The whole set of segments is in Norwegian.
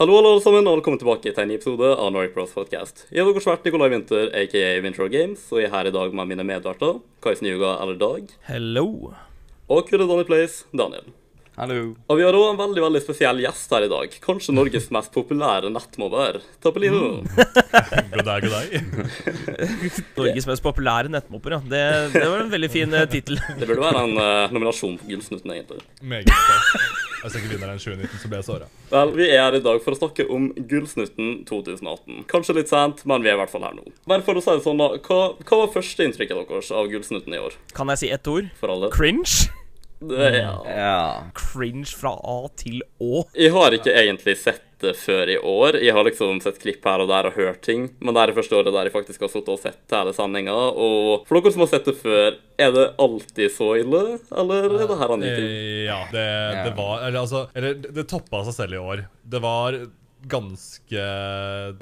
Hallo, alle sammen, og velkommen tilbake til en ny episode av Norway Pros Podcast. Jeg er deres vert Nikolai Winther, aka Winter Games, og jeg er her i dag med mine medverter, Kajsen Yuga, eller Dag, Hello. og Kudde Danny Place, Daniel. Hallo. Og vi har òg en veldig veldig spesiell gjest her i dag. Kanskje Norges mest populære nettmobber. Tappelino. God dag, god dag. Norges mest populære nettmobber, ja. Det, det var en veldig fin uh, tittel. Det burde være en uh, nominasjon på Gullsnutten, egentlig. Meget bra. Hvis jeg ikke vinner den 2019, så blir jeg såra. Vel, vi er her i dag for å snakke om Gullsnutten 2018. Kanskje litt sent, men vi er i hvert fall her nå. Men for å si det sånn, da. Hva, hva var førsteinntrykket deres av Gullsnutten i år? Kan jeg si ett ord? For alle? Cringe. Det, ja. Ja. Cringe fra A til Å. Jeg har ikke egentlig sett det før i år. Jeg har liksom sett klipp her og der og hørt ting. Men det er det første året der jeg faktisk har sittet og sett hele sendinga. Og for dere som har sett det før, er det alltid så ille? Eller er det her han gikk? Eh, ja, det, det var Eller altså Eller det, det toppa seg selv i år. Det var ganske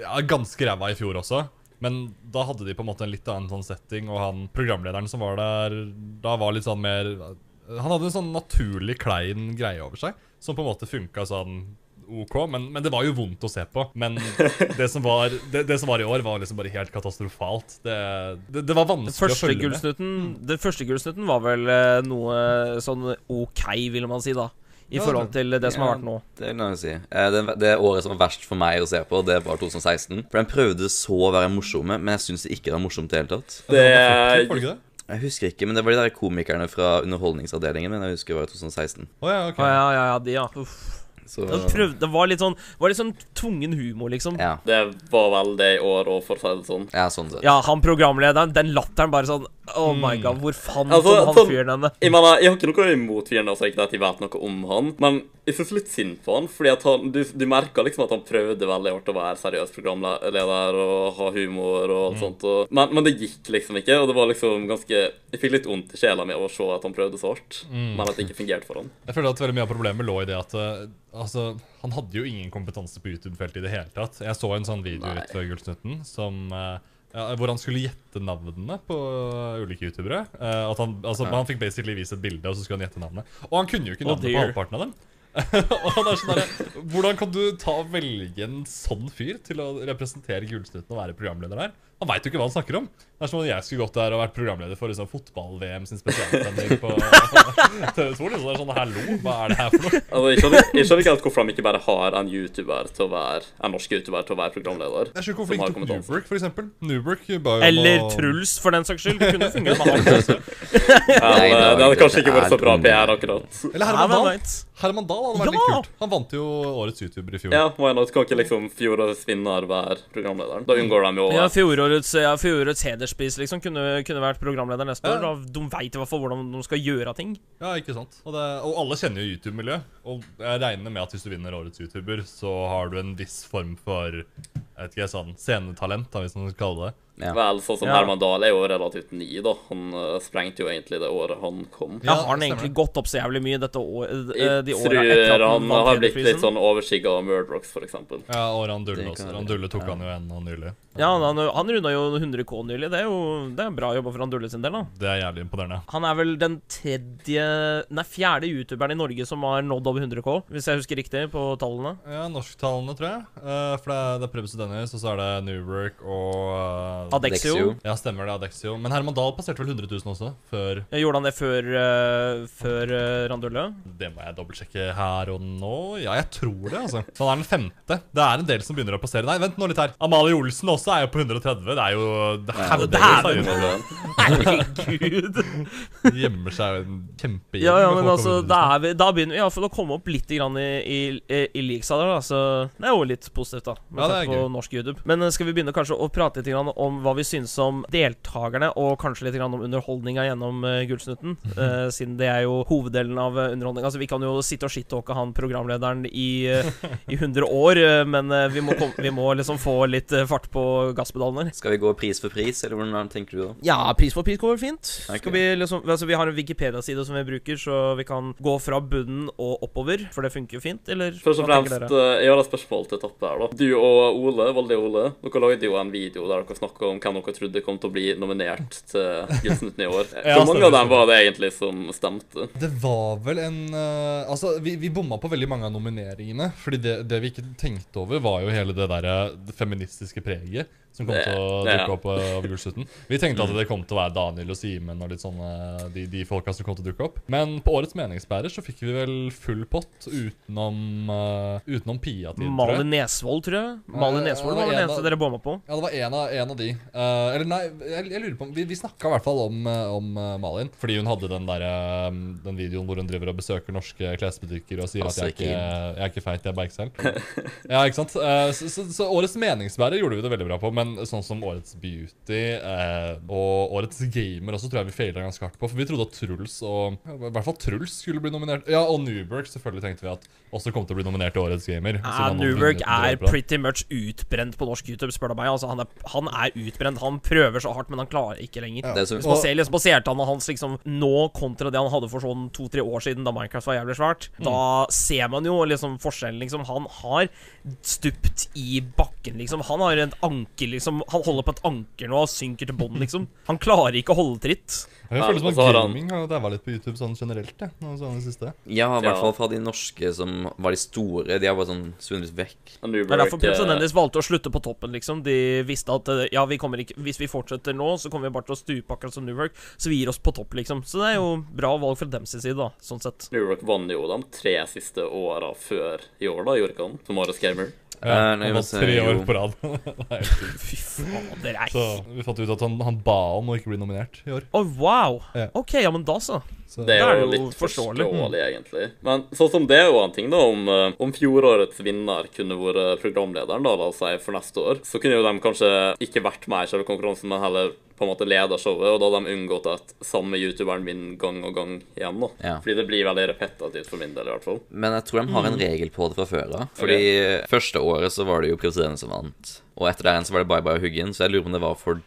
Ja, ganske ræva i fjor også. Men da hadde de på en måte en litt annen sånn setting, og han programlederen som var der, da var litt sånn mer Han hadde en sånn naturlig klein greie over seg, som på en måte funka sånn OK, men, men det var jo vondt å se på. Men det som var, det, det som var i år, var liksom bare helt katastrofalt. Det, det, det var vanskelig å følge med. Den første gullsnutten var vel eh, noe sånn OK, vil man si, da. I Ja, forhold til det som har vært nå. Det vil jeg si. Eh, Det, det året som var verst for meg å se på, det var 2016. For den prøvde så å være morsomme, men jeg syns ikke det var morsomt i det hele tatt. Det det? Jeg husker ikke, men det var de der komikerne fra Underholdningsavdelingen. Men jeg husker det var i 2016. Oh, ja, ok. Å ja, ja, ja, de, ja. Uff. Så Det, prøvde, det var litt sånn var litt sånn tvungen humor, liksom. ja. Det var vel det i år òg, for å si det sånn. Ja, sånn sett. Ja, han programlederen, den latteren bare sånn Oh my god, hvor faen Altså, han sånn- fyren henne? Jeg mener, jeg har ikke noe imot fyren, altså ikke at jeg vet noe om han, men jeg syns litt synd på han, fordi at han, du, du merker liksom at han prøvde veldig hardt å være seriøs programleder og ha humor og alt sånt, og, men, men det gikk liksom ikke, og det var liksom ganske Jeg fikk litt vondt i sjela mi av å se at han prøvde så hardt, men at det ikke fungerte for han. Jeg føler at veldig mye av problemet lå i det at eh, altså, han hadde jo ingen kompetanse på YouTube-feltet i det hele tatt. Jeg så en sånn video Nei. ut før Gullsnutten som eh, ja, hvor han skulle gjette navnene på ulike youtubere. Uh, at han, altså, Ja. han fikk basically vist et bilde, og så skulle han gjette navnet. Og han kunne jo ikke Oh, navnet på halvparten av dem. og han er sånn der, Hvordan kan du ta og velge en sånn fyr til å representere Gullsnutten og være programleder der? Han veit jo ikke hva han snakker om. Det er som om jeg skulle gått der og vært programleder for liksom, fotball-VM sin spesialsending på TV 2. Liksom. Det er sånn, Hallo, hva er det her for noe? Altså, jeg skjønner, jeg skjønner ikke helt hvorfor de ikke bare har en YouTuber til å være En norsk YouTuber til å være programleder. Jeg skjønner hvor flink tok. Newbrook, for eksempel. Newbrook Eller å- Truls, for den saks skyld. Det kunne fungert med han også. Nei, det, hadde kanskje ikke vært så bra. PR, akkurat. Eller Herman Dahl. Herman Dahl hadde vært Ja! litt kult. Han vant jo årets YouTuber i fjor. Ja, why not? Kan ikke liksom fjorårets vinner være programlederen? Da unngår de jo Ja, fjorårets, ja, fjorårets hederspris liksom kunne, kunne vært programleder neste Ja. år. De veit i hvert fall hvordan de skal gjøre ting. Ja, ikke sant? Og, det, og alle kjenner jo YouTube-miljøet. Og jeg regner med at hvis du vinner årets YouTuber, så har du en viss form for jeg vet ikke, sånn scenetalent, hvis man skal kalle det. Ja. Vel, sånn som Ja. Herman Dahl er jo relativt ny, da. Han uh, sprengte jo egentlig det året han kom. Ja, har han egentlig gått opp så jævlig mye dette år, eh, Jeg de tror åra etter at han vant har blitt litt sånn overskygga av Murdrocks, eksempel. Ja, og Randulle også. Randulle tok ja. han jo en nå nylig. Ja, han, han runda jo 100 K nylig. Det er jo det er bra jobba for han Dulle sin del, da. Det er jævlig imponerende. Han er vel den tredje Nei, fjerde youtuberen i Norge som har nådd over 100 K, hvis jeg husker riktig på tallene. Ja, norsktallene, tror jeg. Uh, for det er, det er Prebz og Dennis, og så er det Newwork og eh, Adexio. Dexio. Ja, stemmer det. Adexio. Men Herman Dahl passerte vel 100 000 også, før Gjorde han det før, uh, før uh, Randulle? Det må jeg dobbeltsjekke her og nå. Ja, jeg tror det, altså. Så han er den femte. Det er en del som begynner å passere. Nei, vent nå litt her. Amalie Olsen også er jo på 130. Det er jo det. Herregud. Gjemmer seg jo en kjempegjeng. Ja, ja, men altså, da, 000. er vi, da begynner vi iallfall å komme opp litt i, i, i, i leaksa der, da. Så det er jo litt positivt, da. Med Ja, det er på gøy. norsk YouTube. Men eh, skal vi begynne kanskje å prate litt grann om hva vi synes om deltakerne, og kanskje litt grann om underholdninga gjennom uh, Gullsnutten? Uh, siden det er jo hoveddelen av uh, underholdninga. Altså, vi kan jo sitte og shittalke han programlederen i, uh, i 100 år, uh, men eh, vi, må kom, vi må liksom få litt eh, fart på gasspedalene. Skal vi gå pris for pris, eller hvordan tenker du da? Ja, pris for pris går vel fint. Okay. Skal vi liksom Altså Vi har en Wikipedia-side som vi bruker, så vi kan gå fra bunnen og oppover. For det funker jo fint, eller? Først og fremst, eh, jeg har et spørsmål til Toppe her, da. Du og Ole, Volde Ole, dere lagde jo en video der dere snakka om hvem dere trodde kom til å bli nominert til Gullsnutten i år. Ja, Hvor mange av dem var det egentlig som stemte? Det var vel en uh, Altså, vi, vi bomma på veldig mange av nomineringene. Fordi det, det vi ikke tenkte over, var jo hele det derre feministiske preget som kom Det- til å ja. dukke opp eh, over Gullslutten. Vi tenkte at det kom til å være Daniel og Simen og litt sånne de, de folka som kom til å dukke opp. Men på årets meningsbærer så fikk vi vel full pott utenom uh, Utenom Pia-tid, tror jeg. Malin Nesvold, tror jeg. Malin Nesvold var den eneste dere bomma på. Ja, det var en av, en av de. Uh, eller nei, jeg, jeg lurer på Vi, vi snakka i hvert fall om, eh, om uh, Malin. Fordi hun hadde den der, eh, Den videoen hvor hun driver og besøker norske klesbutikker og sier at jeg er, ikke, jeg er ikke feit, jeg er bare ikke selv. ja, ikke sant? Eh, så, så, så årets meningsbærer gjorde vi det veldig bra på, men sånn som årets beauty eh, og årets gamer også tror jeg vi feila ganske hardt på. For vi trodde at Truls og I hvert fall Truls skulle bli nominert. Ja, og Newberg selvfølgelig tenkte vi at også kom til å bli nominert til årets gamer. Ja, Newberg er pretty much utbrent på norsk YouTube, spør du meg. Altså, han, er, han er utbrent. Han prøver så hardt, men han klarer ikke lenger. Det er så, Hvis man ser liksom på seertallene hans liksom nå kontra det han hadde for sånn to-tre år siden, da Minecraft var jævlig svært, Mm. da ser man jo liksom forskjellen, liksom. Han har stupt i bakken, liksom. Han har et anker, liksom. Han holder på et anker nå og synker til bånn, liksom. Han klarer ikke å holde tritt. Jeg Ja, føler som og at så har han- gaming har daua litt på YouTube sånn generelt. Ja, sånn det siste. ja, i hvert fall fra de norske som var de store. De har bare sånn svunnet vekk. Og Det er derfor eh, Dennis valgte å slutte på toppen, liksom. De visste at eh, ja, vi kommer ikke, hvis vi fortsetter nå, så kommer vi bare til å stupe akkurat som Newwork. Så vi gir oss på topp, liksom. Så det er jo bra valg fra dem sin side, da, sånn sett. Newberg vant jo de tre siste åra før i år, da, gjorde ikke han? Som årets gamer. Ja, Eh, han var tre år på rad. Er. Fy fader, ei. så vi fant ut at han, han ba om å ikke bli nominert i år. Å, wow! Ja. OK, ja, men da så. Så, Det er er jo det jo litt forståelig. forståelig, egentlig. Men sånn som det er jo en ting, da, om, eh, om fjorårets vinner kunne vært programlederen, da, la oss si, for neste år, så kunne jo de kanskje ikke vært med i selve konkurransen, men heller på en måte leda showet, og da hadde de unngått at samme youtuberen vinner gang og gang igjen, da. Ja. Fordi det blir veldig repetativt for min del, i hvert fall. Men jeg tror de har en regel på det fra før av. Fordi første året så var det jo presidenten som vant. Og etter det igjen så var det Bye Bye og Huggen, så jeg lurer på om det var fordi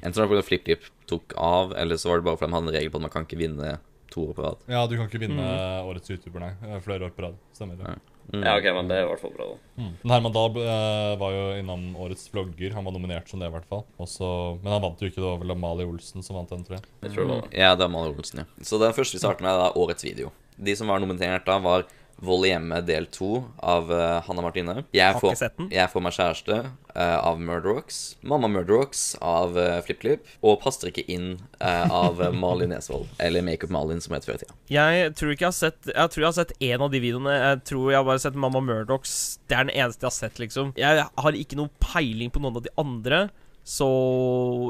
Enten det var det fordi FlippDip tok av, eller så var det bare fordi de hadde en regel på at man kan ikke vinne to år på rad. ja, du kan ikke vinne årets YouTuber, nei. Eh, Flere år på rad. Stemmer det. Mm. Ja, OK, men det er i hvert fall bra, da. Mm. Herman Dahl eh, var jo innom årets vlogger. Han var nominert som det, i hvert fall. Også, men han vant jo ikke. Det var vel Amalie Olsen som vant den, tror jeg. Jeg tror det var det. Ja, det er Amalie Olsen, ja. Så det første vi starter med, er da årets video. De som var nominert da, var Vold i hjemmet del to av uh, Hanna Martine. Jeg får, jeg får meg kjæreste uh, av Murderwalks. Mamma Murderwalks av uh, FlippKlipp. Og Passer ikke inn uh, av eh, Malin Nesvold. Eller Makeup Malin, som het før i tida. Jeg tror ikke jeg har sett Jeg tror jeg har sett én av de videoene. Jeg tror jeg har bare sett Mamma Murderwalks. Det er den eneste jeg har sett, liksom. Jeg har ikke noe peiling på noen av de andre. Så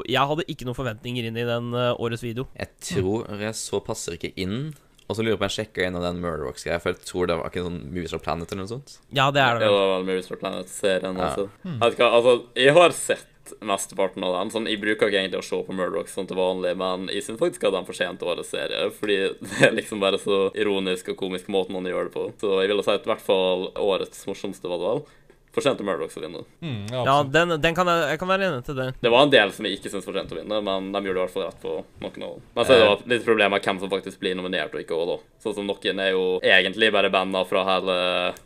jeg hadde ikke noen forventninger inn i den eh, årets video. Jeg tror jeg så Passer ikke inn. Og så lurer jeg på om jeg sjekka inn av den Murderrocks-greia, for jeg tror det var ikke sånn Movies for Planet eller noe sånt. Ja, det er det Ja, det var Mirrors for Planet-serien, Ja. altså. Jeg vet ikke, altså, jeg har sett mesteparten av den. Sånn, jeg bruker ikke egentlig å se på Murdoch sånn til vanlig, men jeg syns faktisk at den fortjente årets serie. Fordi det er liksom bare så ironisk og komisk måten han gjør det på. Så jeg ville si at i hvert fall årets morsomste var det vel. Fortjente Murdoch å vinne. Mm, ja, Ja, den, den kan jeg, jeg kan være enig til det. Det var en del som jeg ikke syntes fortjente å vinne, men de gjorde i hvert fall rett på noen av dem. Men så er det jo litt problem med hvem som faktisk blir nominert og ikke òg, da. Sånn som noen er jo egentlig bare banda fra hele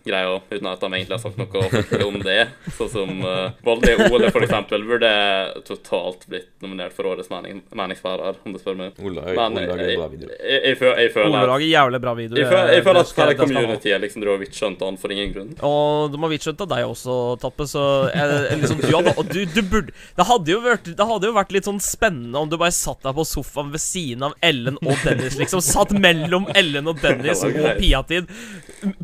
greia, uten at de egentlig har sagt noe om det. Sånn som uh, Voldy Ole, for eksempel, burde totalt blitt nominert for årets mening, meningsbærer, om du spør meg. Ola, Men Ola er bra video. jeg, jeg, føler- jeg føler Ole lager jævlig bra videoer. jeg føler, jeg føler at hele communityet liksom dro og skjønt han for ingen grunn. Og de har vitskjønt deg også, Tappe, så jeg, jeg liksom, du hadde, og du, du burde Det hadde jo vært Det hadde jo vært litt sånn spennende om du bare satt deg på sofaen ved siden av Ellen og Dennis, liksom. Satt mellom Ellen og Dennis og. Piatid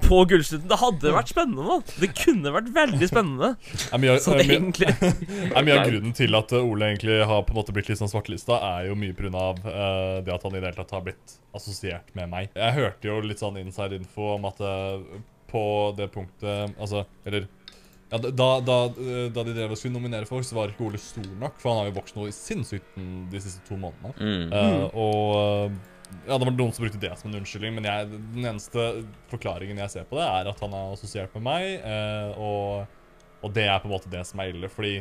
på Gullslutten. Det hadde vært spennende, da. Det kunne vært veldig spennende. Det er mye, Så det mye, egentlig er mye av grunnen til at uh, Ole egentlig har på en måte blitt litt sånn svartelista, er jo mye pga. Uh, det at han i det hele tatt har blitt assosiert med meg. Jeg hørte jo litt sånn inside info om at uh, på det punktet Altså, eller ja, da, da, uh, da de drev og skulle nominere folk, så var ikke Ole stor nok, for han har jo vokst noe sinnssykt de siste to månedene. Mm. Uh, og eh, ja, det var noen som brukte det som en unnskyldning, men jeg, den eneste forklaringen jeg ser på det, er at han er assosiert med meg, uh, og, og det er på en måte det som er ille, fordi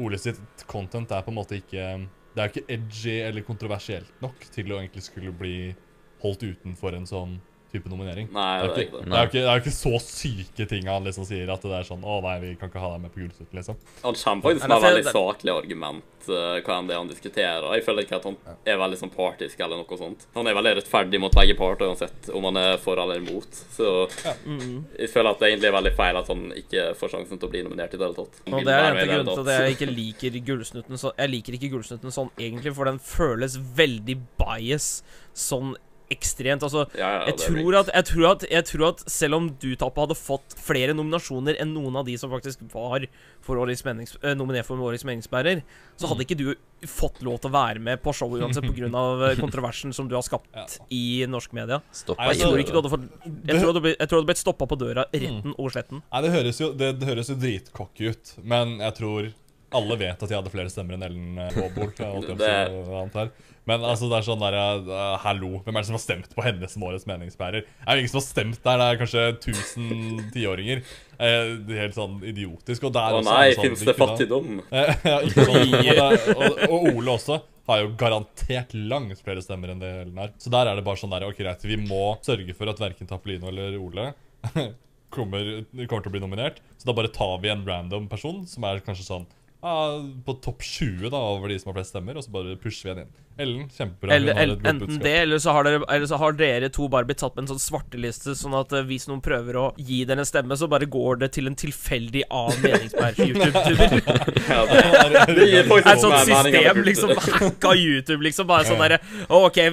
Ole sitt content er på en måte ikke Det er jo ikke edgy eller kontroversielt nok til å egentlig skulle bli holdt utenfor en sånn type nominering. Nei, det, er ikke, det, er ikke, det er ikke så syke ting han liksom sier at det er sånn Å nei, vi kan ikke ha deg med på Gullsnutten, liksom. Han kommer faktisk med for- veldig saklig argument, uh, hva enn det han diskuterer. Jeg føler ikke at han er veldig sånn partisk eller noe sånt. Han er veldig rettferdig mot begge parter uansett om han er for eller imot. Så jeg føler at det egentlig er veldig feil at han ikke får sjansen til å bli nominert i det hele tatt. Og det er en av grunnene til at jeg ikke liker Gullsnutten sånn. Jeg liker ikke Gullsnutten sånn egentlig, for den føles veldig bias sånn ekstremt. Altså, Ja, ja, jeg, tror at, jeg, tror at, jeg tror at selv om du, Tappa, hadde fått flere nominasjoner enn noen av de som faktisk var for årets menings, eh, nominert for årets meningsbærer, så hadde ikke du fått lov til å være med på showet uansett pga. kontroversen som du har skapt Ja. i norsk media. Stoppa Jeg tror ikke du hadde fått Jeg tror du hadde blitt- jeg tror du hadde blitt stoppa på døra retten og sletten. Nei, det høres jo, det, det høres jo dritcocky ut, men jeg tror alle vet at jeg hadde flere stemmer enn Ellen eh, Aabol. her. Men altså, det er sånn der uh, Hallo, hvem er det som har stemt på henne som årets meningsbærer? Det er jo ingen som har stemt der, det er kanskje 1000 tiåringer. Uh, det helt sånn idiotisk. Og der Å nei, det sånn, fins de det fattigdom? Uh, ja, ikke sånn. Og, og, og Ole også har jo garantert langt flere stemmer enn det Ellen er. Så der er det bare sånn der, ok, greit, vi må sørge for at verken Tappelino eller Ole kommer, kommer til å bli nominert. Så da bare tar vi en random person som er kanskje sånn på topp 20 da, over de som har flest stemmer, og så bare pusher vi en inn. Ellen, kjempebra. hun Eller, godt enten det, eller så, har dere, eller så har dere to bare blitt satt på en sånn svarteliste, sånn at eh, hvis noen prøver å gi dere en stemme, så bare går det til en tilfeldig annen meningsbærer-YouTuber. Ja, det, det gir faktisk Et sånt det system, liksom. Hacka YouTube, liksom. Bare sånn derre okay,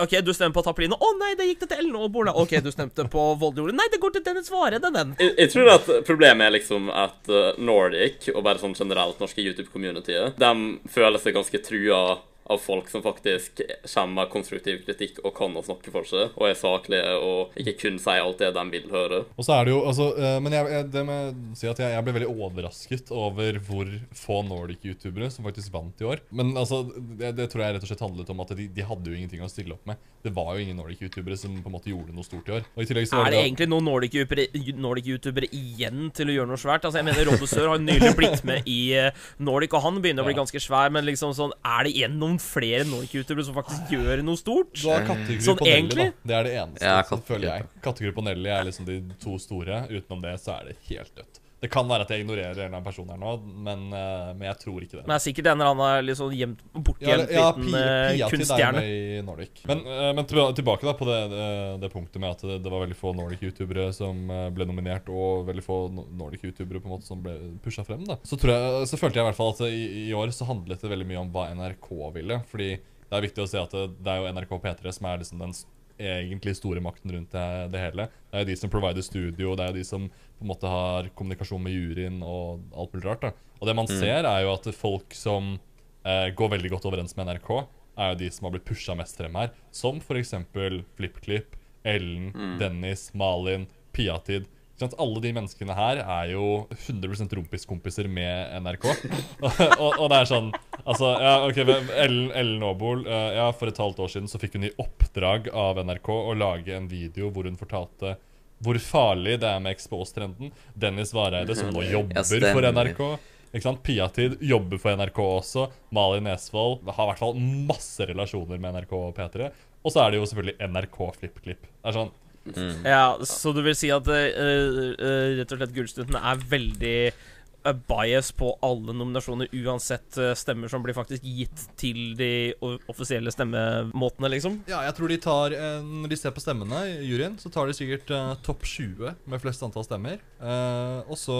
OK, du stemmer på Taplino. Å nei, det gikk det til Ellen Aabola. OK, du stemte på Voldejordet. Nei, det går til Dennis Varede, den. Jeg, jeg tror at problemet er liksom at uh, Nordic, og bare sånn generelt norske YouTube-communityet, de føler seg ganske trua av folk som faktisk kommer med konstruktiv kritikk og kan å snakke for seg, og er saklige og ikke kun sier alt det de vil høre. Og så er det jo, altså, eh, Men jeg, jeg, det med å si at jeg, jeg ble veldig overrasket over hvor få Nordic-youtubere som faktisk vant i år. Men altså, det, det tror jeg rett og slett handlet om at de, de hadde jo ingenting å stille opp med. Det var jo ingen Nordic-youtubere som på en måte gjorde noe stort i år. Og i tillegg så var Er det da- egentlig noen Nordic-youtubere Nordic igjen til å gjøre noe svært? Altså, jeg mener Robbesør har nylig blitt med i eh, Nordic, og han begynner å bli ganske svær, men liksom sånn Er det igjen noen flere Nordic-youtubere som faktisk gjør noe stort? Du har Kattegruppe Sånn og Nelly, egentlig? da. Det er det eneste, Ja, føler jeg. Kattegruppe og Nelly er liksom de to store. Utenom det så er det helt dødt. Det kan være at jeg ignorerer en eller annen person her nå, men, eh, men jeg tror ikke det. Men det er sikkert en eller annen sånn gjemt, Ja, bortgjemt ja liten Pia, eh, kunststjerne. Men, eh, men tilbake da på det, det, det punktet med at det, det var veldig få Nordic-youtubere som ble nominert, og veldig få Nordic-youtubere på en måte som ble pusha frem. da Så, tror jeg, så følte jeg i hvert fall at i, i år så handlet det veldig mye om hva NRK ville. Fordi det er viktig å se at det, er jo NRK P3 som er liksom den egentlig store makten rundt det, det hele. Det er jo de som provider studio, det er jo de som på en måte har kommunikasjon med juryen og alt mulig rart. da Og det man ser, er jo at folk som eh, går veldig godt overens med NRK, er jo de som har blitt pusha mest frem her. Som f.eks. FlippKlipp, Ellen, Dennis, Malin, Piatid. Alle de menneskene her er jo 100 rumpiskompiser med NRK. og, og, og det er sånn Altså, ja, ok, Ellen, Ellen Aabol eh, Ja, For et halvt år siden så fikk hun i oppdrag av NRK å lage en video hvor hun fortalte hvor farlig det er med Expose-trenden. Dennis Vareide, som nå jobber for. NRK. Ikke sant? Piatid jobber for NRK også. Malin Nesvold har i hvert fall masse relasjoner med NRK og P3. Og så er det jo selvfølgelig NRK FlippKlipp. Det er sånn Ja, så du vil si at uh, uh, rett og slett Gullstunten er veldig bias på alle nominasjoner, uansett stemmer som blir faktisk gitt til de offisielle stemmemåtene, liksom? Ja, jeg tror de tar Når de ser på stemmene i juryen, så tar de sikkert uh, topp 20 med flest antall stemmer. Uh, og så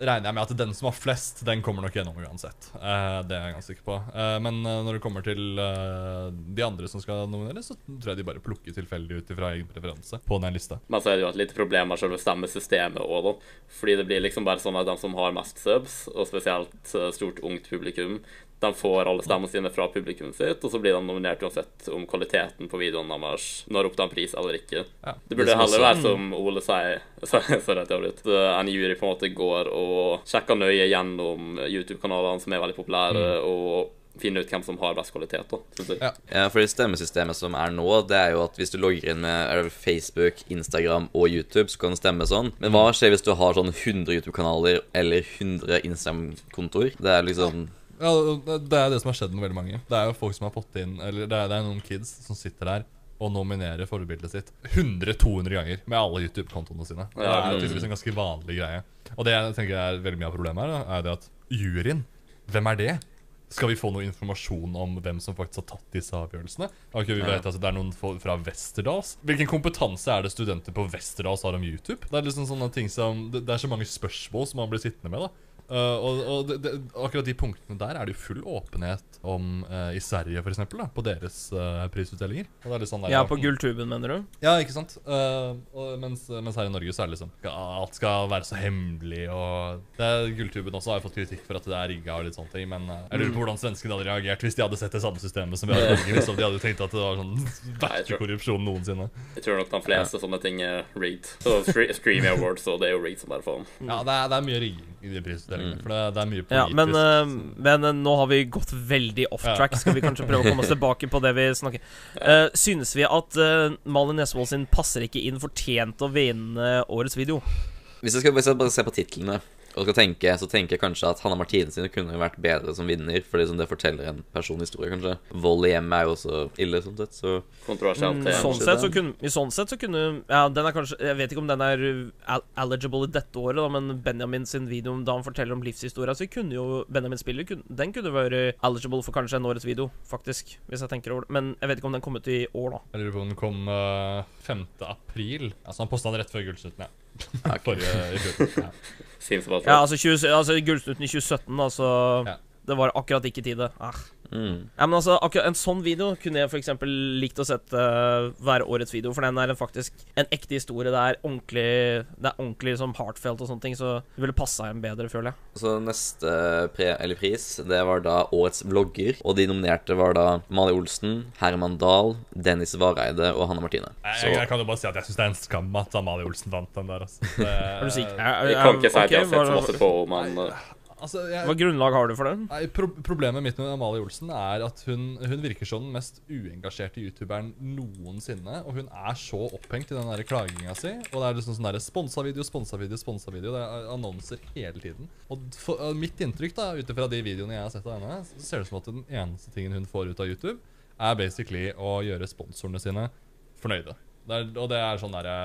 regner jeg med at den som har flest, den kommer nok gjennom uansett. Uh, det er jeg ganske sikker på. Uh, men eh, når det kommer til uh, de andre som skal nomineres, så tror jeg de bare plukker tilfeldig ut ifra egen preferanse på den lista. Men så er det jo et lite problem med selve stemmesystemet òg, da. Fordi det blir liksom bare sånn at de som har mest subs, og spesielt stort ungt publikum, de får alle stemmene sine fra publikummet sitt, og så blir de nominert uansett om kvaliteten på videoen deres når opp til en pris eller ikke. Ja. Det burde Det heller også- være som Ole sier, sorry at jeg avbryter, en jury på en måte går og sjekker nøye gjennom YouTube-kanalene som er veldig populære, og finner ut hvem som har best kvalitet, da, synes jeg. Ja. Ja, fordi stemmesystemet som er nå, det er jo at hvis du logger inn med Facebook, Instagram og YouTube, så kan du stemme sånn. Men hva skjer hvis du har sånn 100 YouTube-kanaler eller 100 Instagram-kontoer? Det er liksom Ja, det- er det som har skjedd med veldig mange. Det er jo folk som har fått inn Eller det er, det er noen kids som sitter der og nominerer forbildet sitt 100-200 ganger med alle YouTube-kontoene sine. Det er tydeligvis en ganske vanlig greie. Og det jeg tenker er veldig mye av problemet her, da, er det at juryen, hvem er det? Skal vi få noe informasjon om hvem som faktisk har tatt disse avgjørelsene? Okay, vi vet altså, Det er noen fra Westerdals. Hvilken kompetanse er det studenter på Westerdals har om YouTube? Det er liksom sånne ting som det er så mange spørsmål som man blir sittende med. da Uh, og og det, det, akkurat de punktene der er det jo full åpenhet om uh, i Sverige, da, på deres uh, prisutdelinger. Er sånn der, Ja, på Gulltuben, mener du? Ja, ikke sant? Og, mens, mens her i Norge så er det liksom ja, Alt skal være så hemmelig, og det Gulltuben også har jo fått kritikk for at det er rigga og litt sånne ting, men jeg lurer på hvordan svenskene hadde reagert hvis de hadde sett det samme systemet som vi har i Norge. Hvis De hadde tenkt at det var sånn verste korrupsjon noensinne. Jeg tror nok de fleste sånne ting er rigged. Så Stre- Streamy Awards, og det er jo rigged som bare faen. Ja, det er, det er mye rigging i de prisutdelingene, for det, det er mye politisk. Ja, men, uh, men eh, nå har vi gått veldig off track. Skal vi kanskje prøve å komme oss tilbake på det vi snakker uh, Synes vi at uh, Malin Nesvold sin passer ikke inn fortjent å vinne årets video? Hvis jeg skal hvis jeg bare se på titlene og skal tenke, så tenker jeg kanskje at Hanna Martinsen kunne vært bedre som vinner, fordi som det forteller en personhistorie, kanskje. Vold i hjemmet er jo også ille, sånn sett, så Kontroversielt. Mm, sånn, sett, så kunne, I sånn sett så kunne Ja, den er kanskje Jeg vet ikke om den er eligible i dette året, da, men Benjamin sin video da han forteller om livshistoria så kunne jo Benjamin spiller kunne, Den kunne vært eligible for kanskje en årets video, faktisk. Hvis jeg tenker over det. Men jeg vet ikke om den kom ut i år, da. Jeg lurer på om den kom uh, 5. april. Altså Han posta den rett før Gullsnutten, ja. Ok. Forrige i fjor. Ja. Ja, altså, 20, altså Gullsnutten i 2017, altså Ja. Det var akkurat ikke tide. Ah. Mm. Ja, men altså, akkurat En sånn video kunne jeg for eksempel likt å sette uh, være årets video, for den er en faktisk en ekte historie. Det er ordentlig Det er ordentlig som heartfelt og sånne ting, så det ville passa en bedre, føler jeg. Så neste pre eller pris, det var da årets vlogger, og de nominerte var da Mali Olsen, Herman Dahl, Dennis Vareide og Hanne Martine. Jeg, Så jeg, jeg kan jo bare si at jeg syns det er en skam at Amalie Olsen vant den der. Altså. Det, Er du sikker? Jeg kan ikke si at jeg har sett så masse på, men uh, Altså, jeg, hva grunnlag har du for det? Nei, pro Problemet mitt med Amalie Olsen er at hun, hun virker som den mest uengasjerte youtuberen noensinne. Og hun er så opphengt i den der klaginga si. Og det er liksom sånn der sponsa video, sponsa video, sponsa video. Det er annonser hele tiden. Og for, og mitt inntrykk, da, ut ifra de videoene jeg har sett av henne, så ser det ut som at den eneste tingen hun får ut av YouTube, er basically å gjøre sponsorene sine fornøyde. Det er, og det er sånn derre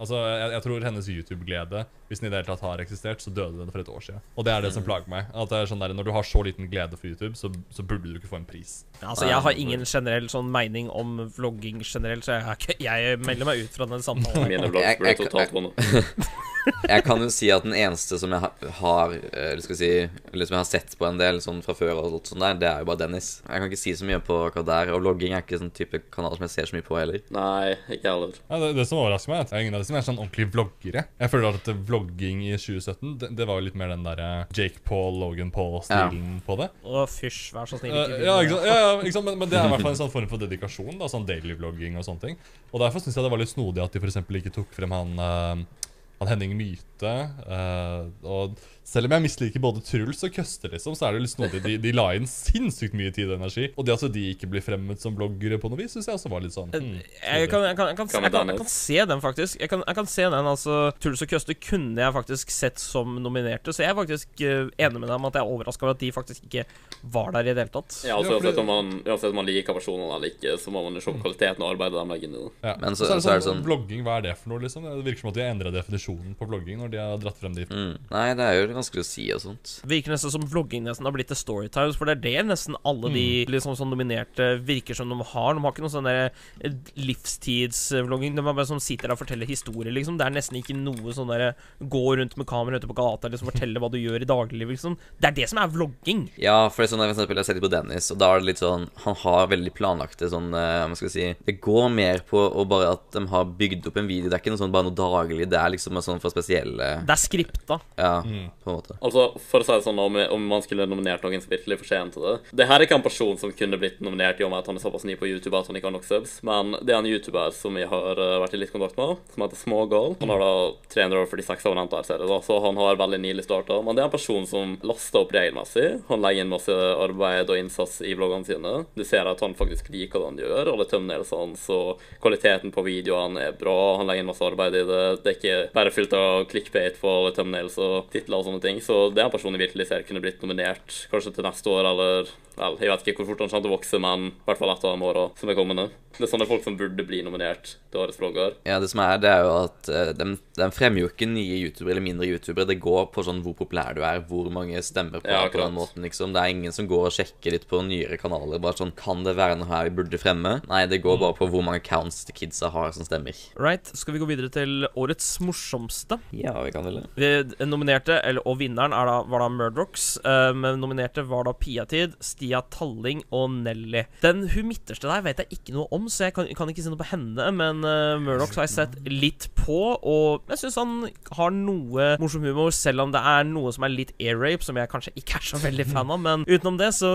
Altså, jeg, jeg tror hennes YouTube-glede, hvis den i det hele tatt har eksistert, så døde den for et år siden. Og det er det som plager meg. At det er sånn der, Når du har så liten glede for YouTube, så, så burde du ikke få en pris. Altså, Jeg har ingen generell sånn mening om vlogging generelt, så jeg, er jeg melder meg ut fra den samtalen. mine vlogger ble totalt vonde. Jeg kan jo si at den eneste som jeg har eh, Eller skal si Eller som jeg har sett på en del sånn fra før, og sånt der, det er jo bare Dennis. Jeg kan ikke si så mye på akkurat der. Og vlogging er ikke sånn type kanal som jeg ser så mye på heller. Nei, ikke heller. Ja, det, det som overrasker meg, er at jeg er ingen av de som er sånn ordentlige vloggere. Jeg føler at vlogging i 2017, det, det var jo litt mer den derre Jake Paul, Logan Paul-stilen på det. Å, fysj, vær så snill. Eh, Ikke ja, ikke sant? Ja, ja, ikke sant? Men, men det er i hvert fall en sånn form for dedikasjon. da, Sånn daily vlogging og sånne ting. Og derfor syns jeg det var litt snodig at de for eksempel ikke tok frem han uh, han Henning Myhte. Uh, og selv om jeg misliker både Truls og Køster, liksom, så er det litt snodig. De, de la inn sinnssykt mye tid og energi. Og det at de ikke blir fremmet som bloggere på noe vis, syns jeg også var litt sånn hmm, Jeg kan, jeg, kan, jeg, kan, jeg, kan, jeg kan se den, faktisk. Jeg kan, jeg kan se den, altså Truls og Køste kunne jeg faktisk sett som nominerte, så jeg er faktisk eh, enig med dem at jeg er overraska over at de faktisk ikke var der i det hele tatt. Ja, altså, uansett, om man, uansett om man liker personene eller ikke, så må man jo se på kvaliteten og arbeidet de legger inn i det. ja. Men så, så- er det så er sånn, det sånn- Blogging, hva er det for noe, liksom? Det virker som at de har endra definisjonen på blogging. når de har dratt frem de Mm. Nei, det er jo vanskelig å si og sånt. Virker nesten som vlogging nesten har blitt til Storytimes, for det er det nesten alle de liksom sånn nominerte virker som de har. De har ikke noe sånn der eh, livstidsvlogging. De er bare sånn sitter der og forteller historier, liksom. Det er nesten ikke noe sånn der gå rundt med kamera ute på gata liksom fortelle hva du gjør i dagliglivet, liksom. Det er det som er vlogging. Ja, for det er sånn, for eksempel, jeg ser litt på Dennis, og da er det litt sånn Han har veldig planlagte sånn eh, Hva skal jeg si Det går mer på å bare at de har bygd opp en video. Det er ikke noe sånn bare noe daglig. Det er liksom sånn for spesielle Det er skripta. Ja, på en måte. Altså, for å si det sånn, om, om man skulle nominert noen som virkelig fortjente det Det her er ikke en person som kunne blitt nominert i og med at han er såpass ny på YouTube at han ikke har nok subs, men det er en YouTuber som jeg har eh, vært i litt kontakt med, som heter Smågal. Han har da 346 abonnenter, ser jeg da, så han har veldig nylig starta. Men det er en person som laster opp regelmessig. Han legger inn masse arbeid og innsats i vloggene sine. Du ser at han faktisk liker det han gjør, alle thumbnailsene, så kvaliteten på videoene er bra. Han legger inn masse arbeid i det. Det er ikke bare fylt av clickbait på thumbnails og titler og sånne ting. Så det er en person jeg virkelig ser kunne blitt nominert kanskje til neste år, eller Vel, jeg vet ikke hvor fort han kommer til å vokse, men i hvert fall et av de åra som er kommende. Det er sånne folk som burde bli nominert til årets vlogger. Ja, det som er, det er jo at uh, de, de fremmer jo ikke nye youtubere eller mindre youtubere. Det går på sånn hvor populær du er, hvor mange stemmer på, Ja, på den måten, liksom. Det er ingen som går og sjekker litt på nyere kanaler. Bare sånn Kan det være noe her vi burde fremme? Nei, det går bare på hvor mange accounts de kidsa har som stemmer. Right, skal vi gå videre til årets morsomste? Ja, vi kan vel det. Nominerte, eller, og vinneren er da, var da Murdrocks. eh, men nominerte var da Piatid, Stia Talling og Nelly. Den hun midterste der vet jeg ikke noe om, så jeg kan, kan ikke si noe på henne. Men uh, Murdrocks har jeg sett litt på, og jeg syns han har noe morsom humor, selv om det er noe som er litt air rape, som jeg kanskje ikke er så veldig fan av. Men utenom det, så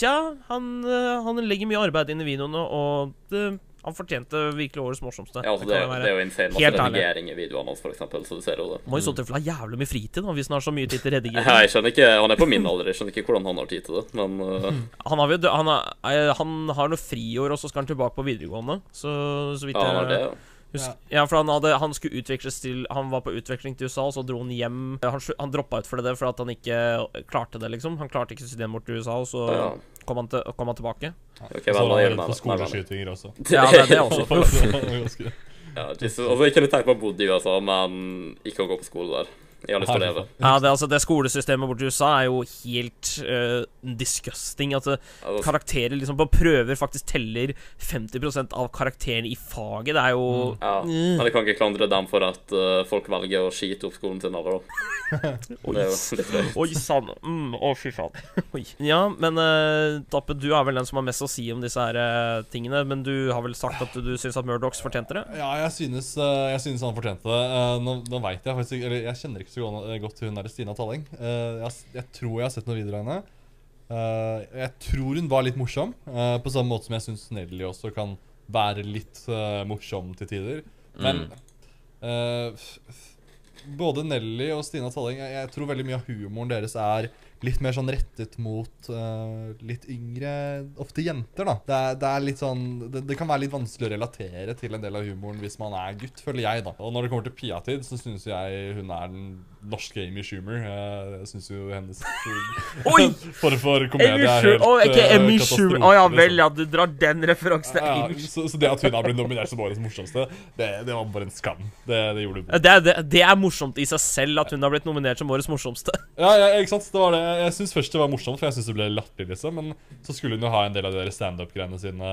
ja, han, eh, han legger mye arbeid inn i videoene, og det, han fortjente virkelig årets morsomste. Ja, altså, Det det, jeg det er jo insane masse redigering i videoene hans, for eksempel, så du ser jo det. Må jo så tilfelle ha jævlig mye fritid da, hvis han har så mye tid til redigering. Ja, Jeg skjønner ikke, Han er på min alder, jeg skjønner ikke hvordan han har tid til det, men uh, Han har, han, har, han har noe friår, og så skal han tilbake på videregående. Så, så vidt ja, han har det. ja. Ja, for han, hadde, han skulle utveksles til Han var på utveksling til USA, og så dro han hjem. Han, han droppa ut for det for at han ikke klarte det, liksom. Han klarte ikke systemet bort til USA, og så Ja. Kom, han til, kom han tilbake. Ok, Og så da var det nei. skoleskytinger også. Ja, det, det også. Det var ganske- Ja, Jesus. Altså, jeg litt tenkt på å bo i USA, men ikke å gå på skole der. Jeg har lyst til å leve. Ja, det, altså, det skolesystemet borti USA er jo helt uh, disgusting. At eh, Altså, karakterer liksom på prøver faktisk teller 50% av karakteren i faget. Det er jo ja, Mm. men jeg kan ikke klandre dem for at uh, folk velger å skite opp skolen sin eller da. Oi, sann. Mm, å, fy faen. Oi. Ja, men uh, Tappe, du er vel den som har mest å si om disse her eh, tingene. Men du har vel sagt at du, du syns at Murdochs fortjente det? Ja, jeg synes, eh, jeg synes han fortjente det. Eh, Nå, nå vet jeg faktisk ikke Eller jeg kjenner ikke så godt- til hun der Stina Talling. Uh, Jeg, jeg tror jeg har sett noen videoer av henne. Uh, Jeg tror hun var litt morsom, uh, på samme måte som jeg syns Nelly også kan være litt morsom til tider. Men mm. både Nelly og Stina Talling jeg, jeg tror veldig mye av humoren deres er litt mer sånn rettet mot uh, litt yngre, ofte jenter, da. Det er, det er litt sånn det, det kan være litt vanskelig å relatere til en del av humoren hvis man er gutt, føler jeg, da. Og når det kommer til Piatid, så syns jeg hun er den norske Amy Schumer. Eh, Jeg syns jo hennes Oi! For for komedie er helt Å, ikke Amy katastrofe, Schumer. Å ja liksom. vel, ja, du drar den referansen Ja, Ja, så, så det at hun har blitt nominert som årets morsomste, det, det var bare en skam. Det, det gjorde. Det det, det er morsomt i seg selv at hun har blitt nominert som årets morsomste. Ja, ja, ikke sant? Det var det. Jeg syns først det var morsomt, for jeg syns det ble latterlig, liksom. Men så skulle hun jo ha en del av de standup-greiene sine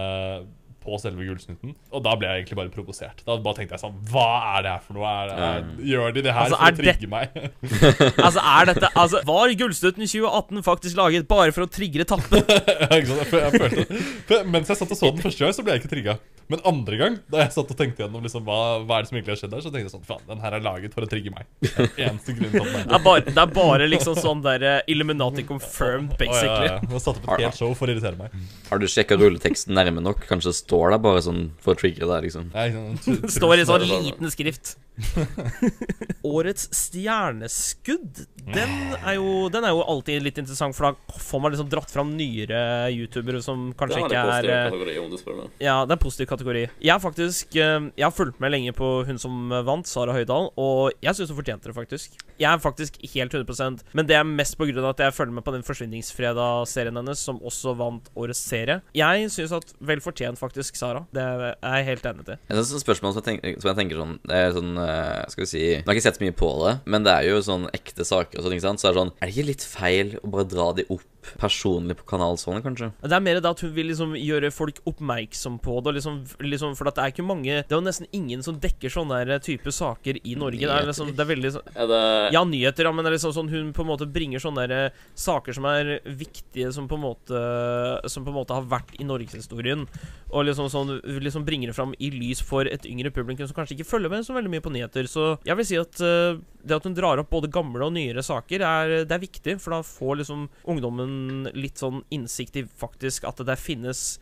på selve gullsnutten. Og da ble jeg egentlig bare provosert. Da bare tenkte jeg sånn Hva er det her for noe? Er, er, gjør de det her Altså, for å trigge meg? Altså, er dette Altså, var Gullsnutten 2018 faktisk laget bare for å trigge Tappe? ja, ikke sant? Jeg, jeg følte for Mens jeg satt og så den første gang, så ble jeg ikke trigga. Men andre gang, da jeg satt og tenkte gjennom liksom, hva, hva er det som egentlig har skjedd der, så tenkte jeg sånn Faen, den her er laget for å trigge meg. Det eneste grunn til at Det er bare, det er bare liksom sånn der uh, Illuminati confirmed, basically. Oh, ja, ja. Jeg satte opp et helt show for å irritere meg. Har du sjekka rulleteksten nærme nok? Kanskje står der bare sånn for å trigge deg, liksom? Står i sånn liten skrift. Årets stjerneskudd, den er, jo, den er jo alltid litt interessant, for da får man liksom dratt fram nyere youtubere som kanskje ikke er Det er en positiv eh, kategori, om du spør meg. Ja, det er en positiv kategori. Jeg har faktisk eh, Jeg har fulgt med lenge på hun som vant, Sara Høydahl, og jeg syns hun fortjente det, faktisk. Jeg er faktisk helt 100% Men det er mest på grunn av at jeg følger med på den Forsvinningsfredag-serien hennes, som også vant årets serie. Jeg syns at vel fortjent, faktisk, Sara. Det er jeg helt enig til. Det er et spørsmål som jeg, tenker, som jeg tenker sånn sånn eh, Skal vi si Jeg har ikke sett så mye på det, men det er jo sånn ekte saker og sånn, ikke sant? Så er det sånn Er det ikke litt feil å bare dra de opp personlig på kanalen sånn, kanskje? Det er mer det at hun vil liksom gjøre folk oppmerksom på det. Liksom, liksom, for at det er ikke mange Det er jo nesten ingen som dekker sånne type saker i Norge. Det er, liksom, det er veldig sånn det Ja, nyheter, ja, men det er liksom sånn hun på en måte bringer sånne der, eh, saker som er viktige, som på en måte Som på en måte har vært i norgeshistorien. Og liksom sånn liksom bringer det fram i lys for et yngre publikum som kanskje ikke følger med så veldig mye på nyheter. Så jeg vil si at uh, det at hun drar opp både gamle og nyere saker, er, det er viktig. For da får liksom ungdommen litt sånn innsikt i faktisk at det finnes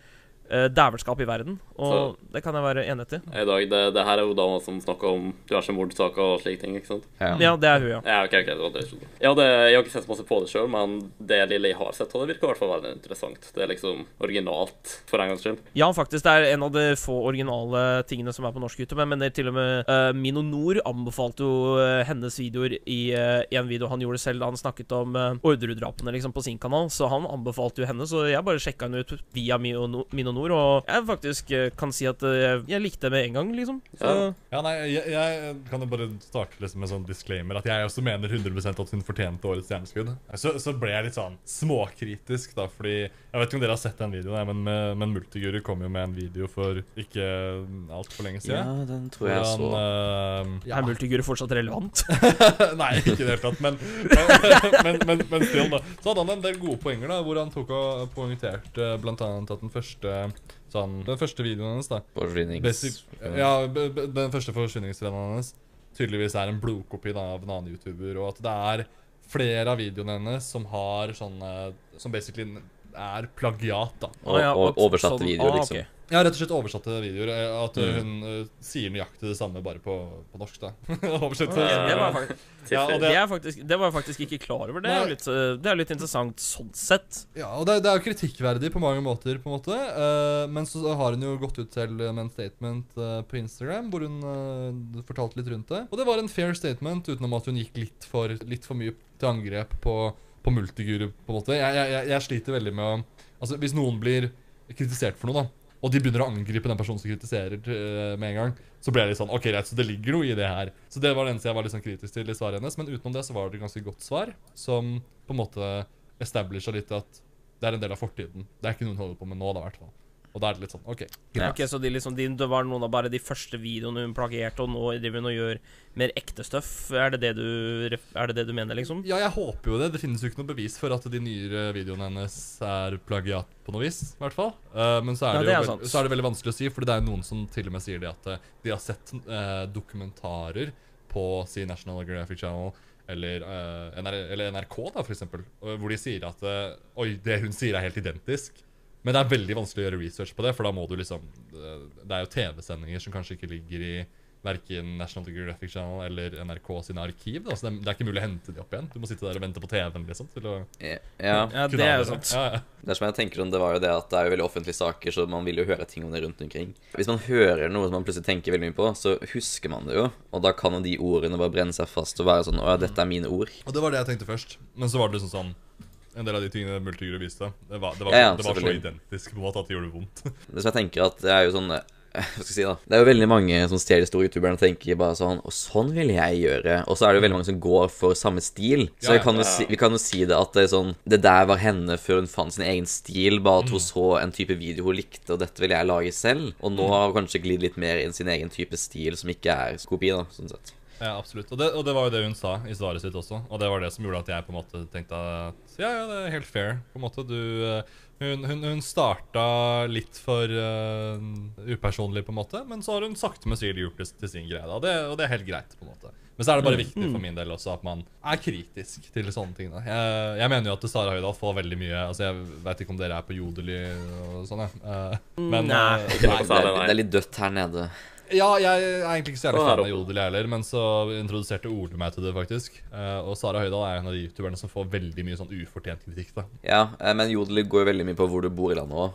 eh, dævelskap i verden. Og Så- det kan jeg være enig i. I dag, det, det her er jo dama som snakker om diverse mordsaker og slike ting, ikke sant? Ja. Ja, det er hun, ja. Ja, ok, ok, det var det jeg. Ja, det, jeg har ikke sett så masse på det sjøl, men det lille jeg har sett, og det virker i hvert fall veldig interessant. Det er liksom originalt, for en gangs skyld. Ja, faktisk. Det er en av de få originale tingene som er på norsk YouTube. Men det er til og med uh, Mino Nord anbefalte jo uh, hennes videoer i uh, en video han gjorde selv da han snakket om uh, Orderud-drapene liksom, på sin kanal. Så han anbefalte jo henne, så jeg bare sjekka henne ut via Mino, No- Mino Nord. Og jeg faktisk eh, kan si at eh, jeg likte det med en gang, liksom. Så Ja. Ja, nei, jeg, jeg kan jo bare starte liksom med sånn disclaimer at jeg også mener 100 at hun fortjente årets stjerneskudd. Så, så ble jeg litt sånn småkritisk, da, fordi Jeg vet ikke om dere har sett den videoen, men, eh, men Multiguru kom jo med en video for ikke altfor lenge siden. ja, den tror jeg så. Hvordan, ja. er Multigur fortsatt relevant? Nei, ikke i det hele tatt, men, men, men, men still, da. Så hadde han en del gode poenger, da, hvor han tok og poengterte blant annet at den første sånn, Den første videoen hennes, da. Forsvinnings... Basic, ja, den første forsvinningsrennen hennes tydeligvis er en blodkopi da, av en annen YouTuber, og at det er flere av videoene hennes som har sånne Som basically er plagiat, da. Og, og, og oversatte sånn- videoer, ah, liksom. Ja, rett og slett oversatte videoer. eh, At hun Mm. hun uh, sier nøyaktig det samme, bare på, på norsk, da. Oversett. Ja, det, var faktisk, Ja, og det, det, er faktisk, det var jeg faktisk ikke klar over. Det er jo litt, eh, det er litt interessant sånn sett. Ja, og det, det er jo kritikkverdig på mange måter, på en måte. Uh, men så har hun jo gått ut selv med en statement uh, på Instagram hvor hun eh, fortalte litt rundt det. Og det var en fair statement, utenom at hun gikk litt for, litt for mye til angrep på, på multiguru, på en måte. Jeg, jeg, jeg, sliter veldig med å Altså, hvis noen blir kritisert for noe, da, og de begynner å angripe den personen som kritiserer uh, med en gang, så blir jeg litt sånn OK, greit, så det ligger noe i det her. Så det var det eneste jeg var litt sånn kritisk til i svaret hennes. Men utenom det så var det et ganske godt svar, som på en måte establisha litt at det er en del av fortiden. Det er ikke noe hun holder på med nå, da, i hvert fall. Og da er det litt sånn OK. Ja. Ok, Så de liksom, de, det var noen av bare de første videoene hun plagierte, og nå driver hun og gjør mer ekte stuff? Er det det du, er det det du mener, liksom? Ja, jeg håper jo det. Det finnes jo ikke noe bevis for at de nyere videoene hennes er plagiat på noe vis, i hvert fall. Uh, men så er, Ja, det det er veld- så er det veldig vanskelig å si, for det er noen som til og med sier det at eh, de har sett uh, dokumentarer på si National Graphic Channel eller, uh, NR, eller NRK, da, for eksempel, hvor de sier at Oi, det hun sier, er helt identisk. Men det er veldig vanskelig å gjøre research på det, for da må du liksom Det er jo TV-sendinger som kanskje ikke ligger i verken National Geographic Channel eller NRK sine arkiv. Da. Så det, det er ikke mulig å hente de opp igjen. Du må sitte der og vente på TV-en liksom, til å Ja. Ja, det er jo sant. Ja, ja. Det som jeg tenker om det var jo det at det er jo veldig offentlige saker, så man vil jo høre ting om det rundt omkring. Hvis man hører noe som man plutselig tenker veldig mye på, så husker man det jo. Og da kan jo de ordene bare brenne seg fast og være sånn Å ja, dette er mine ord. Og det var det jeg tenkte først. Men så var det liksom sånn En del av de tingene Multigru viste, det var, det var, Ja, ja, det var så identisk på en måte at det gjorde vondt. Det som jeg tenker at det er jo sånn eh, Hva skal jeg si da Det er jo veldig mange som stjeler store youtuberne og tenker bare sånn Og sånn vil jeg gjøre. Og så er det jo veldig mange som går for samme stil. Så Ja, kan si, vi kan jo si det at det er sånn Det der var henne før hun fant sin egen stil. Bare at hun så en type video hun likte, og dette vil jeg lage selv. Og nå har hun kanskje glidd litt mer inn sin egen type stil, som ikke er kopi, da, sånn sett. Ja, absolutt. Og det, og det var jo det hun sa i svaret sitt også. Og det var det som gjorde at jeg på en måte tenkte at ja, ja, det er helt fair. på en måte. Du, eh, hun, hun, hun starta litt for uh, upersonlig, på en måte, men så har hun sakte, men sikkert gjort det til sin greie. Da. Det, og det er helt greit. på en måte. Men så er det bare viktig for min del også at man er kritisk til sånne ting. Da. Jeg, jeg mener jo at Sara Høydahl får veldig mye Altså, Jeg vet ikke om dere er på Jodely og sånn, jeg. Uh, men Nei. uh, nei. Det er, det er litt dødt her nede. Ja, jeg er egentlig ikke så jævlig fan av. Jodel, jeg heller, men så introduserte Ole meg til det, faktisk. Eh, og Sara Høydahl er en av de youtuberne som får veldig mye sånn ufortjent kritikk, da. Ja, eh, men Jodel går jo veldig mye på hvor du bor i landet òg.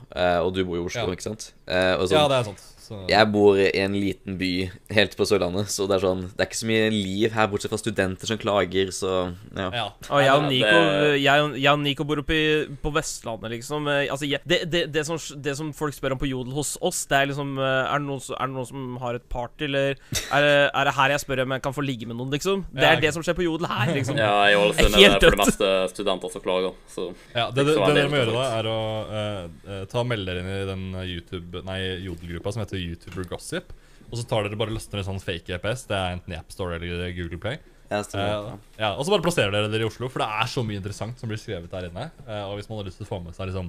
Og du bor i Oslo, Ja. ikke sant? Eh, Og sånn, Ja, det er sant. Så, Jeg bor i en liten by helt på Sørlandet, så det er sånn Det er ikke så mye liv her, bortsett fra studenter som klager, så ja. ja. Og jeg og Nico, jeg, og- jeg og Nico bor oppe i, på Vestlandet, liksom. Eh, Altså, jeg, det, det, det, som, det som folk spør om på Jodel hos oss, det er liksom eh, Er det noen, som- er det noen som har et party, eller er det, er det her jeg spør om jeg kan få ligge med noen, liksom? Det Ja, er det som skjer på Jodel her, liksom. Ja, i Ålesund er det for det meste studenter som klager, så ja det, er dere må gjøre da, er å eh, ta melde dere inn i den YouTube Nei, Jodel-gruppa som heter YouTuber Gossip. Og så tar dere bare Løsner laster ned sånn fake EPS. Det er enten i AppStore eller Google Play. Ja. Eh, ja, Og så bare plasserer dere dere i Oslo, for det er så mye interessant som blir skrevet der inne. Uh, og hvis man har lyst til å få med seg liksom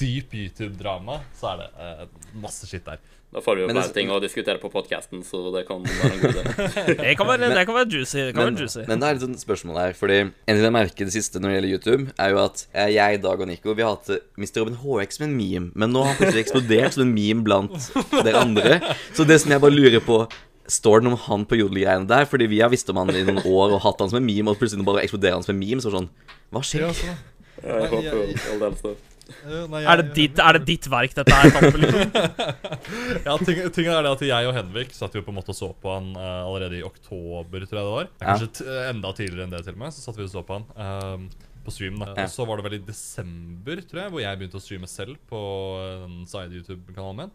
dyp YouTube-drama, så er det eh, masse skitt der. Da får vi jo flere ting å diskutere på podkasten, så det kan være en god idé. Det kan være, det kan være juicy. Det kan Men, være juicy. men det er litt sånn spørsmål her, fordi en ting jeg merker det siste når det gjelder YouTube, er jo at eh, jeg, Dag og Nico vi har hatt eh, Mr. Robin HX som en meme, men nå har han plutselig eksplodert som en meme blant dere andre. Så det som jeg bare lurer på Står det noe om han på jodelgreiene der? Fordi vi har visst om han i noen år og hatt han som en meme, og plutselig bare eksploderer han som en meme. Så sånn Hva skjer? sånn. Jeg håper jo aldeles jeg, Er det, ditt, er det ditt verk dette her? Liksom? Ja, ting, ting er det at Jeg og Henrik satt jo på en måte og så på han uh, allerede i oktober, tror jeg det var. Ja. Kanskje t enda tidligere enn det, til og med. Så satt vi og så på han ehm, på stream. da Ja. Og Så var det vel i desember, tror jeg, hvor jeg begynte å streame selv på den side-YouTube-kanalen min.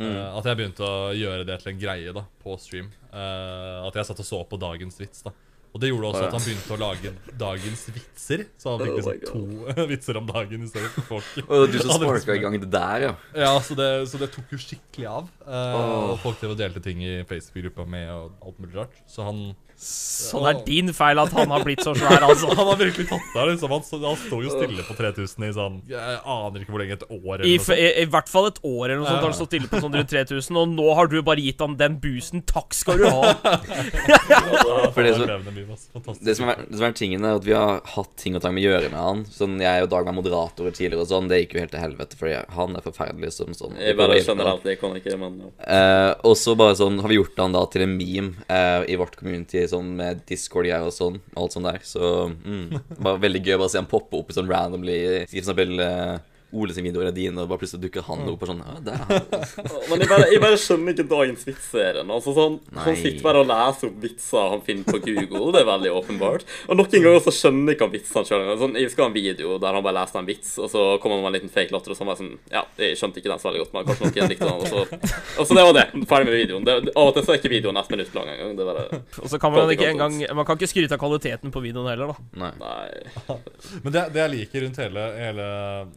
Eh, at jeg begynte å gjøre det til en greie da på stream. Eh, at jeg satt og så på dagens vits. da Og det gjorde også at han begynte å lage dagens vitser. Så han fikk Oh liksom to vitser om dagen i stedet for folk. Og du som sparka i gang det der, ja. ja, så det, så det tok jo skikkelig av. Uh, oh. Og folk delte ting i Facebook-gruppa med og alt mulig rart. Så han, Så det er din feil at han har blitt så svær, altså. han har virkelig tatt det Liksom. Han, han sto jo stille på 3000 i sånn Jeg aner ikke hvor lenge. Et år eller I, noe sånt. i, I hvert fall et år eller noe sånt. Har han stått stille på sånn rundt 3000, og nå har du bare gitt han den boosten. Takk skal du ha. For det. Fantastisk. Det som, er, det som er tingen er at Vi har hatt ting og tang med å gjøre med han. Sånn Jeg og Dag var moderatorer tidligere, og sånn Det gikk jo helt til helvete, fordi han er forferdelig som sånn. Jeg bare generelt, jeg kan ikke, men ja. Eh, og så bare sånn har vi gjort han da til en meme eh, i vårt community, sånn med Discord-greier og sånn. Alt sånt der. Så mm, var veldig gøy å bare se han poppe opp sånn randomly. For eksempel eh, Ole sin video er din og bare plutselig dukker han opp og sånn Ja, det han. Men jeg bare, jeg bare skjønner ikke dagens vitsserien. Altså sånn, Han sitter bare og leser opp vitser han finner på Google. Det er veldig åpenbart. Og noen ganger så skjønner jeg ikke han vitsene sjøl. Sånn, jeg husker en video der han bare leste en vits, og så kom han med en liten fake latter, og så var jeg sånn Ja, jeg skjønte ikke den så veldig godt, men kanskje noen likte den, og så Og så det var det. Ferdig med videoen. Det, av og til så er ikke videoen ett minutt lang engang. Det bare Og så kan man ikke engang Man kan ikke skryte av kvaliteten på videoen heller, da. Nei. Nei. Men det, det jeg liker rundt hele, hele,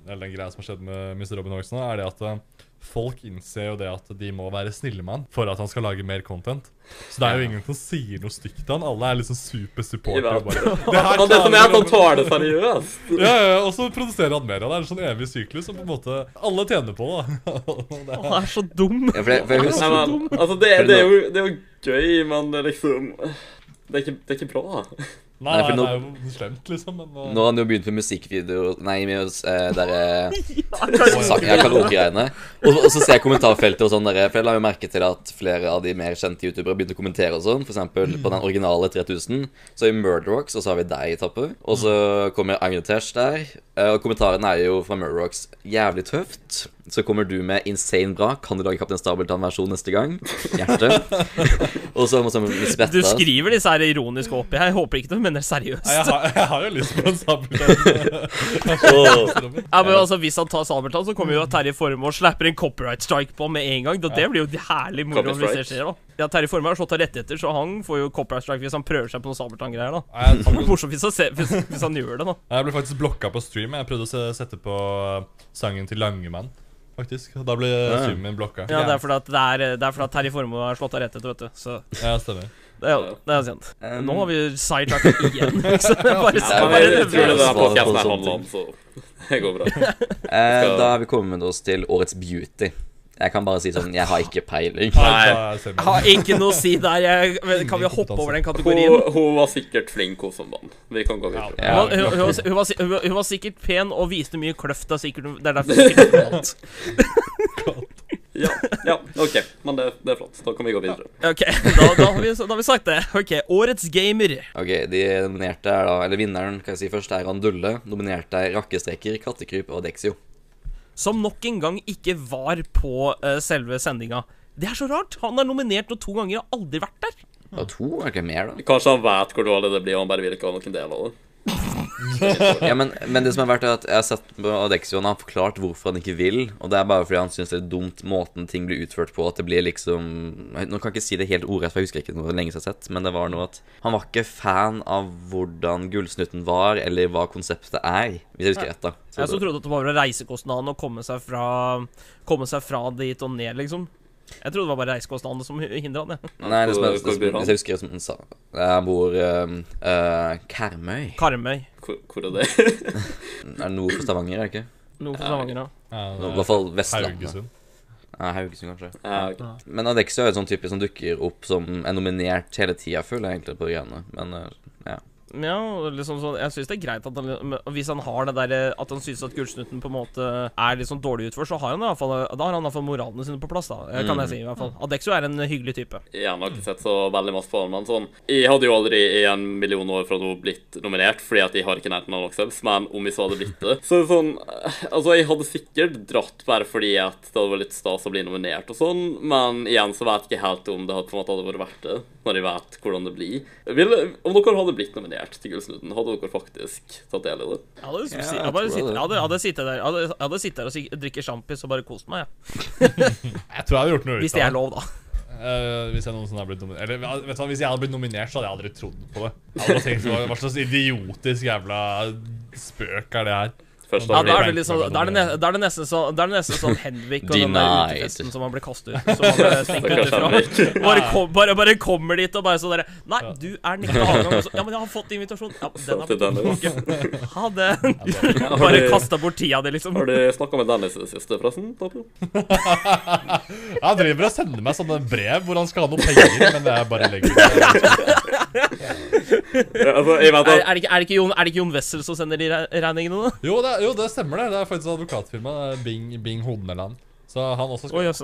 hele den greia som har skjedd med Mr. Robin Hox nå, er det at eh, folk innser jo det at de må være snille med han for at han skal lage mer content. Så det er jo ingen som sier noe stygt til han. Alle er liksom super Jeg supporter. vet. og Bare, det her Men det som er at han tar det seriøst. Ja, ja, og så produserer han mer. Og det er en sånn evig syklus som på en måte alle tjener på. da det Han er så dum. Ja, for, jeg, for husker, Nei, men, altså, det, det, er jo, det er jo gøy, men er liksom Det er ikke, det er ikke bra. Nei, Nei, nei, nå- det er jo slemt, liksom. Men uh, Nå har han jo begynt med musikkvideo Nei, med uh, derre Sang- ja, karaoke-greiene. Og, og så ser jeg kommentarfeltet og sånn der, For jeg la jo merke til at flere av de mer kjente youtubere begynte å kommentere og sånn. For eksempel på den originale 3000 så har vi Murderox, og så har vi deg, i tapper. Og så kommer Agnetesh der. eh, Og kommentaren er jo fra Murderox jævlig tøft. Så kommer du med insane bra. Kan du lage Kaptein Stabeltann-versjon neste gang? Hjerte. og så må vi Du skriver disse her ironiske oppi her. Jeg håper ikke du mener det seriøst. jeg, har, jeg har jo lyst på en sabeltann. Ja, men altså Hvis han tar Sabeltann, så kommer jo Terje Formoe og slapper en copyright strike på med en gang. Da, Det blir jo herlig moro hvis det skjer. da Ja, Terje Formoe har slått av rettigheter, så han får jo copyright strike hvis han prøver seg på noe Sabeltann-greier. da Det blir morsomt hvis han, ser, hvis, hvis han gjør det, da. jeg ble faktisk blokka på stream. Jeg prøvde å sette på uh, sangen til Langemann, faktisk. Da blir summen min blokka. Ja, Det er fordi at, det er, det er fordi at Terje Formoe har slått av rettet, vet du. Så Ja, stemmer. det er, det er. Um, Nå har vi sidetracka igjen. Sant? Bare, Ja, bare, jeg, jeg tror det det er på sånne handler om, så det går bra. Eh, da har vi kommet oss til årets beauty. Jeg kan bare si sånn Jeg har ikke peiling. Nei, jeg har ikke noe å si der. Jeg, kan vi hoppe over den kategorien? hun var sikkert flink, hun som vant. Vi kan gå videre. Ja. Hun, var- hun, hun, hun, var, hun, var- hun var sikkert pen og viste mye kløft. Det er, sikkert, det er derfor hun sikkert vant. Ja, ja, OK. Men det, det er flott. Da kan vi gå videre. Ok, da, da, har vi, da har vi sagt det. Ok, Årets gamer. Ok, De nominerte er da Eller vinneren kan jeg si først er Randulle. Nominerte er Rakkestreker, Kattekryp og Dexio. Som nok en gang ikke var på uh, selve sendinga. Det er så rart. Han er nominert nå to ganger og har aldri vært der. Og to, er ikke mer, da? Kanskje han vet hvor dårlig det blir, og han bare vil ikke ha noen del av det. Ja, men, men det som er verdt, er at jeg har sett på Adexio, han har forklart hvorfor han ikke vil. Og det er bare fordi han syns det er dumt måten ting blir utført på. At det blir liksom Nå kan jeg ikke si det helt ordrett, for jeg husker ikke noe lenge jeg har sett, men det var noe at han var ikke fan av hvordan Gullsnutten var, eller hva konseptet er, hvis jeg husker rett, da. Jeg så trodde at det var reisekostnadene å komme seg fra Komme seg fra dit og ned, liksom. Jeg trodde det var bare reisekostnadene som hindra han. jeg. Nei, det som er, det som, hvis jeg husker som han sa Jeg bor uh, Karmøy. Karmøy. Hvor, hvor er det? Er det nord for Stavanger, er det ikke? Nord for Stavanger, ja. Ja, I er hvert fall Vestlandet. Haugesund. Ja, Haugesund, kanskje. Ja, okay. Men Adexia er jo sånn type som dukker opp som er nominert hele tida, føler jeg egentlig, på greiene. Men eh, ja. Ja, liksom sånn Jeg syns det er greit at han Hvis han har det der At han syns at Gullsnutten på en måte er litt sånn dårlig utført, så har han i hvert fall Da har han i hvert fall moralene sine på plass, da. eh, Kan jeg si, i hvert fall. Adexo er en hyggelig type. Jeg har ikke sett så veldig masse på den, men sånn Jeg hadde jo aldri i en million år fra nå blitt nominert, fordi at jeg har ikke nærheten av nok selv, men om jeg så hadde blitt det Så sånn Altså, jeg hadde sikkert dratt bare fordi at det hadde vært litt stas å bli nominert og sånn, men igjen så vet jeg ikke helt om det hadde, på en måte hadde vært verdt det, når jeg vet hvordan det blir. Vil, om dere hadde blitt nominert til Gullsnutten, hadde dere faktisk tatt del i det? Jeg hadde, Ja, jeg jeg sitte, jeg hadde, hadde sittet der hadde, hadde sittet der og drikket drikke sjampis og bare kost meg, jeg. Jeg tror jeg hadde gjort noe ut av Hvis det er lov, da. Uh, hvis jeg noensinne hadde blitt nominert Eller vet du hva, hvis jeg hadde blitt nominert, så hadde jeg aldri trodd på det. Jeg hadde tenkt hva slags idiotisk jævla spøk er det her? Først Ja, da er det liksom Da er det, ne- da er det nesten sånn Da er det nesten sånn Henrik og den der utefesten som han ble kastet ut. Som han ble stengt ute fra. Bare, kom, bare, bare kommer dit og bare sånn derre Nei, du er den ikke avgang. Ja, men jeg har fått invitasjon. Ja, den er Til ikke. Ha det. Har Bare kasta bort tida di, liksom. Har du snakka med Dennis i det siste, forresten? Tato? Han driver og sender meg sånne brev hvor han skal ha noe penger, men jeg bare legger det Ja, altså, jeg vet Er, at er, det ikke, er, det ikke Jon, er Jon Wessel som sender de regningene, da? Jo, det, jo, det stemmer, det. Det er faktisk advokatfirmaet er Bing, Bing Hodneland. Så han også skal Oh, yes.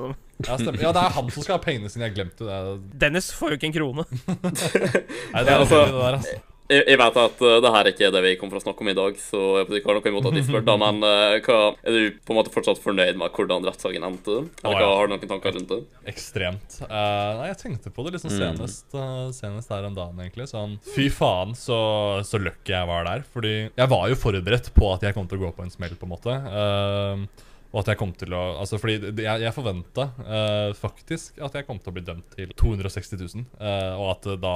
ja, stemmer. ja, det er han som skal ha pengene sine. Jeg glemte det. Dennis får jo ikke en krone. Nei, det Ja, er altså- det der, altså. Jeg, jeg vet at uh, det her ikke er det vi kommer for å snakke om i dag, så jeg vet ikke har noe imot at de spør, da, men uh, hva, er du på en måte fortsatt fornøyd med hvordan rettssaken endte? Eller hva, har du noen tanker rundt det? Ekstremt. Uh, nei, jeg tenkte på det liksom senest, eh, senest her om dagen, egentlig. Sånn fy faen, så, så lucky jeg var der. Fordi jeg var jo forberedt på at jeg kom til å gå på en smell, på en måte. Uh, og at jeg kom til å Altså, fordi jeg, jeg forventa faktisk at jeg kom til å bli dømt til 260 000, Uh, og at uh, da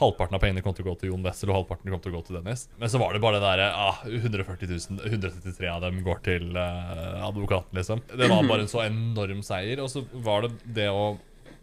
Halvparten av pengene kom til å gå til Jon Wessel, og halvparten kom til å gå til Dennis. Men så var det bare det derre ah, 140 000, 133 av dem går til eh, advokaten, liksom. Det var bare en så enorm seier. Og så var det det å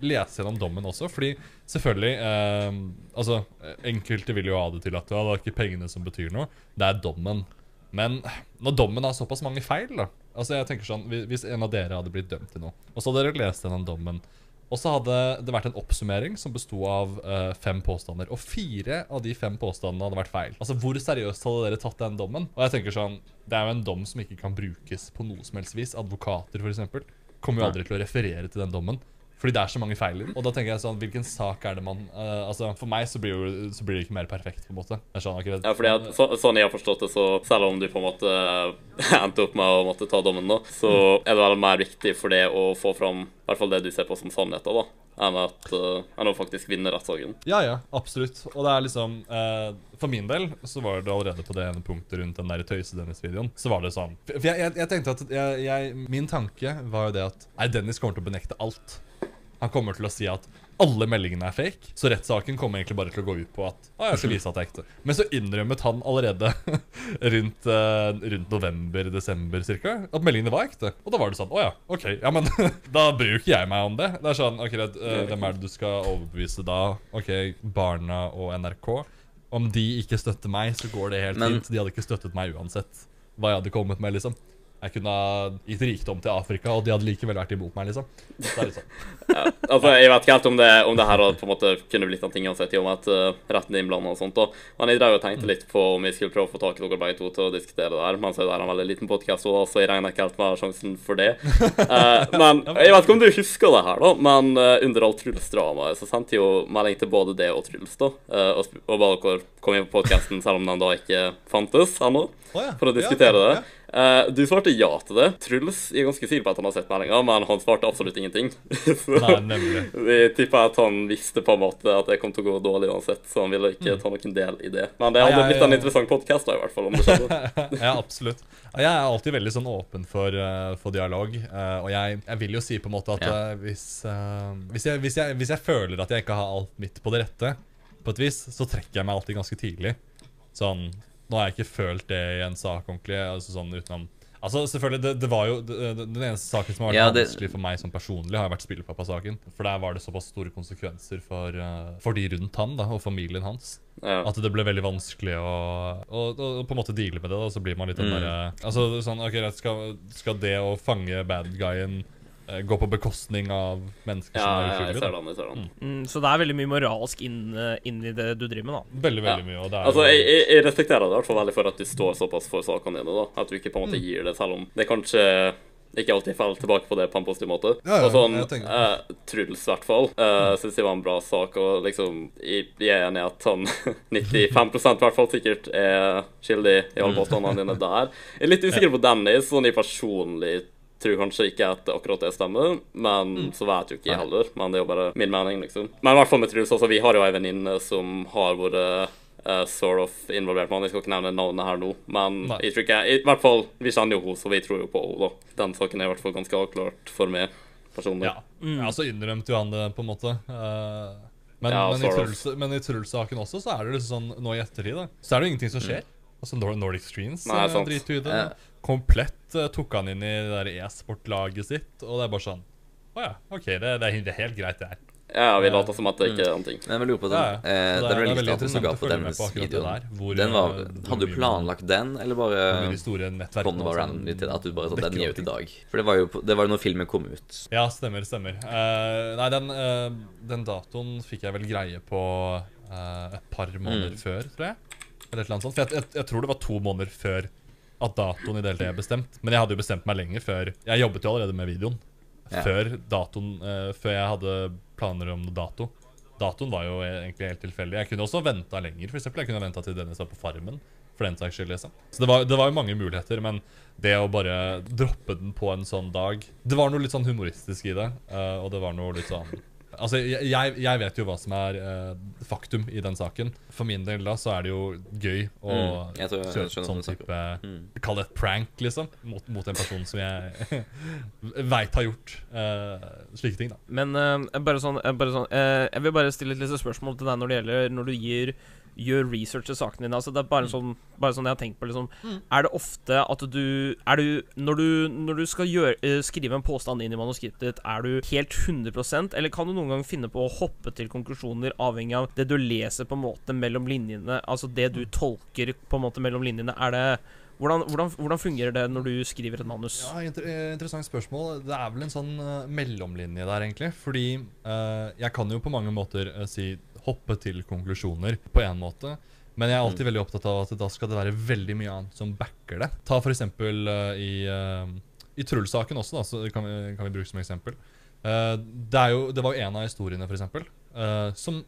lese gjennom dommen også, fordi selvfølgelig eh, Altså, enkelte vil jo ha det til at ja, det er ikke pengene som betyr noe, det er dommen. Men når dommen har såpass mange feil, da Altså jeg tenker sånn, Hvis en av dere hadde blitt dømt til noe, og så hadde dere lest gjennom dommen, og så hadde det vært en oppsummering som besto av uh, fem påstander. Og fire av de fem påstandene hadde vært feil. Altså, Hvor seriøst hadde dere tatt den dommen? Og jeg tenker sånn, Det er jo en dom som ikke kan brukes på noe som helst vis. Advokater, f.eks., kommer jo aldri til å referere til den dommen. Fordi det er så mange feil i den. Og da tenker jeg sånn, hvilken sak er det man uh, Altså, For meg så blir, jo, så blir det ikke mer perfekt, på en måte. Jeg skjønner ikke det. Ja, fordi at så, Sånn jeg har forstått det, så selv om du på en måte endte opp med å måtte ta dommen, da, så er det vel mer viktig for det å få fram i hvert fall det du ser på som sannheter, da, er med at, uh, enn å faktisk vinner rettssaken. Ja, ja, absolutt. Og det er liksom uh, For min del så var det allerede på det ene punktet rundt den der tøyse-Dennis-videoen. Så var det sånn For jeg, jeg, jeg tenkte at jeg, jeg, Min tanke var jo det at Nei, Dennis kommer til å benekte alt. Han kommer til å si at alle meldingene er fake, så rettssaken kommer egentlig bare til å gå ut på at å, jeg skal vise at det er ekte. Men så innrømmet han allerede rundt, eh, rundt november-desember cirka, at meldingene var ekte. Og da var det sånn Å ja, OK. Ja, men da bryr jo ikke jeg meg om det. Det er sånn OK, redd, eh, hvem er det du skal overbevise da? OK, Barna og NRK. Om de ikke støtter meg, så går det helt Men- fint. De hadde ikke støttet meg uansett hva jeg hadde kommet med, liksom. Jeg kunne ha gitt rikdom til Afrika, og de hadde likevel vært imot meg, liksom. Sånn. Ja, altså, Jeg vet ikke helt om det, om det her på en måte kunne blitt en ting uansett, i og med at uh, retten er innblanda og sånt. da. Men jeg drev og tenkte litt på om vi skulle prøve å få tak i dere begge to til å diskutere det her. Men så er det en veldig liten podkast, så jeg regner ikke helt med sjansen for det. Uh, men jeg vet ikke om du husker det her, da, men uh, under alt Truls-dramaet så sendte jeg jo melding til både det og Truls, da, og, og ba dere komme inn på podkasten selv om den da ikke fantes ennå, for å diskutere det. Eh, du svarte ja til det. Truls jeg er ganske sikker på at han har sett meldinga, men han svarte absolutt ingenting. så Nei, vi tipper at han visste på en måte at det kom til å gå dårlig uansett, så han ville ikke ta noen del i det. Men det hadde blitt en interessant podkast, i hvert fall, om det skjedde. Ja, absolutt. Jeg er alltid veldig sånn åpen for, uh, for dialog. uh, og jeg, jeg vil jo si på en måte at Ja. hvis, hvis, jeg, hvis, jeg, hvis jeg føler at jeg ikke har alt mitt på det rette, på et vis, så trekker jeg meg alltid ganske tidlig. Sånn Nå har jeg ikke følt det i en sak ordentlig, altså sånn utenom Altså, selvfølgelig, det, det var jo det, det, Den eneste saken som har vært Ja, vanskelig for meg som personlig, har vært spillepappa-saken. For der var det såpass store konsekvenser for, uh, for de rundt han da, og familien hans. Ja. At det ble veldig vanskelig å, å, å på en måte deale med det. da, Så blir man litt den Mm. derre Altså, sånn, ok, skal, skal det å fange bad guyen gå på bekostning av mennesker Ja, som er ja, jeg uskyldige? ser den. jeg ser den. Mm, så det er veldig mye moralsk inn, eh, inn i det du driver med, da. Veldig, veldig mye. Og det er Altså, jeg, jeg, jeg respekterer det i hvert fall veldig for at du står såpass for sakene dine. da At du ikke på en Mm. måte gir det, selv om det kanskje ikke alltid faller tilbake på det på en positiv måte. Ja, ja, og sånn, eh, Truls, i hvert fall, uh, syns jeg var en bra sak. Og liksom, jeg, jeg er enig i at han 95 i hvert fall sikkert er skyldig i alle påstandene dine der. Jeg er litt usikker på Dennis, sånn i personlig tror kanskje ikke at akkurat det stemmer, men så vet jo ikke jeg heller. Men det er jo bare min mening, liksom. Men i hvert fall med Truls, altså, vi har jo ei venninne som har vært uh, sort of involvert med han. Jeg skal ikke nevne navnet her nå, men Nei. jeg tror ikke I hvert fall, vi kjenner jo henne, så vi tror jo på henne, da. Den saken er i hvert fall ganske avklart for meg personlig. ja. mm. altså innrømte jo han det, på en måte. Uh, men, Ja, men, i. Truls, men i Truls-saken også, så er det liksom sånn nå i ettertid, da, så er det jo ingenting som skjer. Altså Nordic Streams Nei, driter jo i det. Ja. Komplett uh, tok han inn i det der e-sport-laget sitt, og det er bare sånn Å ja, OK, det, det, er, det er helt greit, det her. Ja, vi later som at det ikke er noen ting. Men jeg lurer på Ja, den, ja. eh, Så det det er veldig interessant å følge med på akkurat det der, hvor, den var, eh, hadde du planlagt den, eller bare Hvor var randomly til deg? At du bare sånn, den gir ut i dag? For det var jo, det var når filmen kom ut. Ja, stemmer, stemmer. Uh, nei, den, uh, den datoen fikk jeg vel greie på uh, et par måneder Mm. før, tror jeg. Eller et eller annet sånt. For jeg, jeg, jeg tror det var to måneder før at datoen i det hele tatt er bestemt. Men jeg hadde jo bestemt meg lenge før. Jeg jobbet jo allerede med videoen. Ja. Før datoen uh, Før jeg hadde planer om dato. Datoen var jo egentlig helt tilfeldig. Jeg kunne også venta lenger. For eksempel. jeg kunne venta til Dennis var på Farmen. For den saks skyld, liksom. Så det var, det var jo mange muligheter, men det å bare droppe den på en sånn dag Det var noe litt sånn humoristisk i det, Uh, og det var noe litt sånn Altså, jeg, jeg vet jo hva som er uh, faktum i den saken. For min del da så er det jo gøy å Mm, kjøre sånn type Mm. Kall det et prank, liksom. Mot, mot en person som jeg veit har gjort uh, slike ting, da. Men uh, bare sånn, bare sånn Jeg vil bare stille et lite spørsmål til deg når det gjelder Når du gir gjør research til sakene dine. Altså, det er bare, Mm. sånn, bare sånn jeg har tenkt på. Liksom. Er det ofte at du Er du Når du, når du skal gjøre, eh, skrive en påstand inn i manuskriptet ditt, er du helt 100% eller kan du noen gang finne på å hoppe til konklusjoner avhengig av det du leser på en måte mellom linjene? Altså det du tolker på en måte mellom linjene. Er det hvordan, hvordan, hvordan fungerer det når du skriver et manus? Ja, inter eh, Interessant spørsmål. Det er vel en sånn uh, mellomlinje der, egentlig. Fordi uh, jeg kan jo på mange måter uh, si hoppe til konklusjoner på én måte. Men jeg er alltid veldig opptatt av at da skal det være veldig mye annet som backer det. Ta for eksempel eh, i, uh, i Truls-saken også, da, så kan vi, kan vi bruke som eksempel. Uh, det, jo, det var jo en av historiene, eksempel, eh, som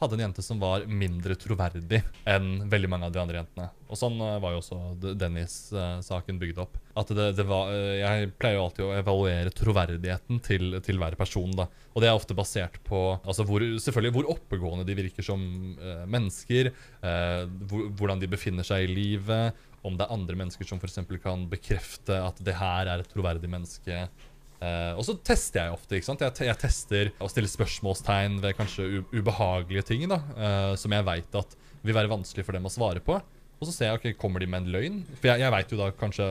hadde en jente som var mindre troverdig enn veldig mange av de andre jentene. Og sånn eh, var jo også Dennis-saken bygd opp. At det, det var, eh, Jeg pleier jo alltid å evaluere troverdigheten til, til hver person. da. Og det er ofte basert på altså hvor, selvfølgelig hvor oppegående de virker som eh, mennesker, eh, hvor, hvordan de befinner seg i livet, om det er andre mennesker som f.eks. kan bekrefte at det her er et troverdig menneske. Eh, og så tester jeg ofte. ikke sant? Jeg, jeg tester og stiller spørsmålstegn ved kanskje ubehagelige ting da, uh, som jeg veit at vil være vanskelig for dem å svare på. Og så ser jeg, ok, kommer de med en løgn? For jeg, jeg veit jo da kanskje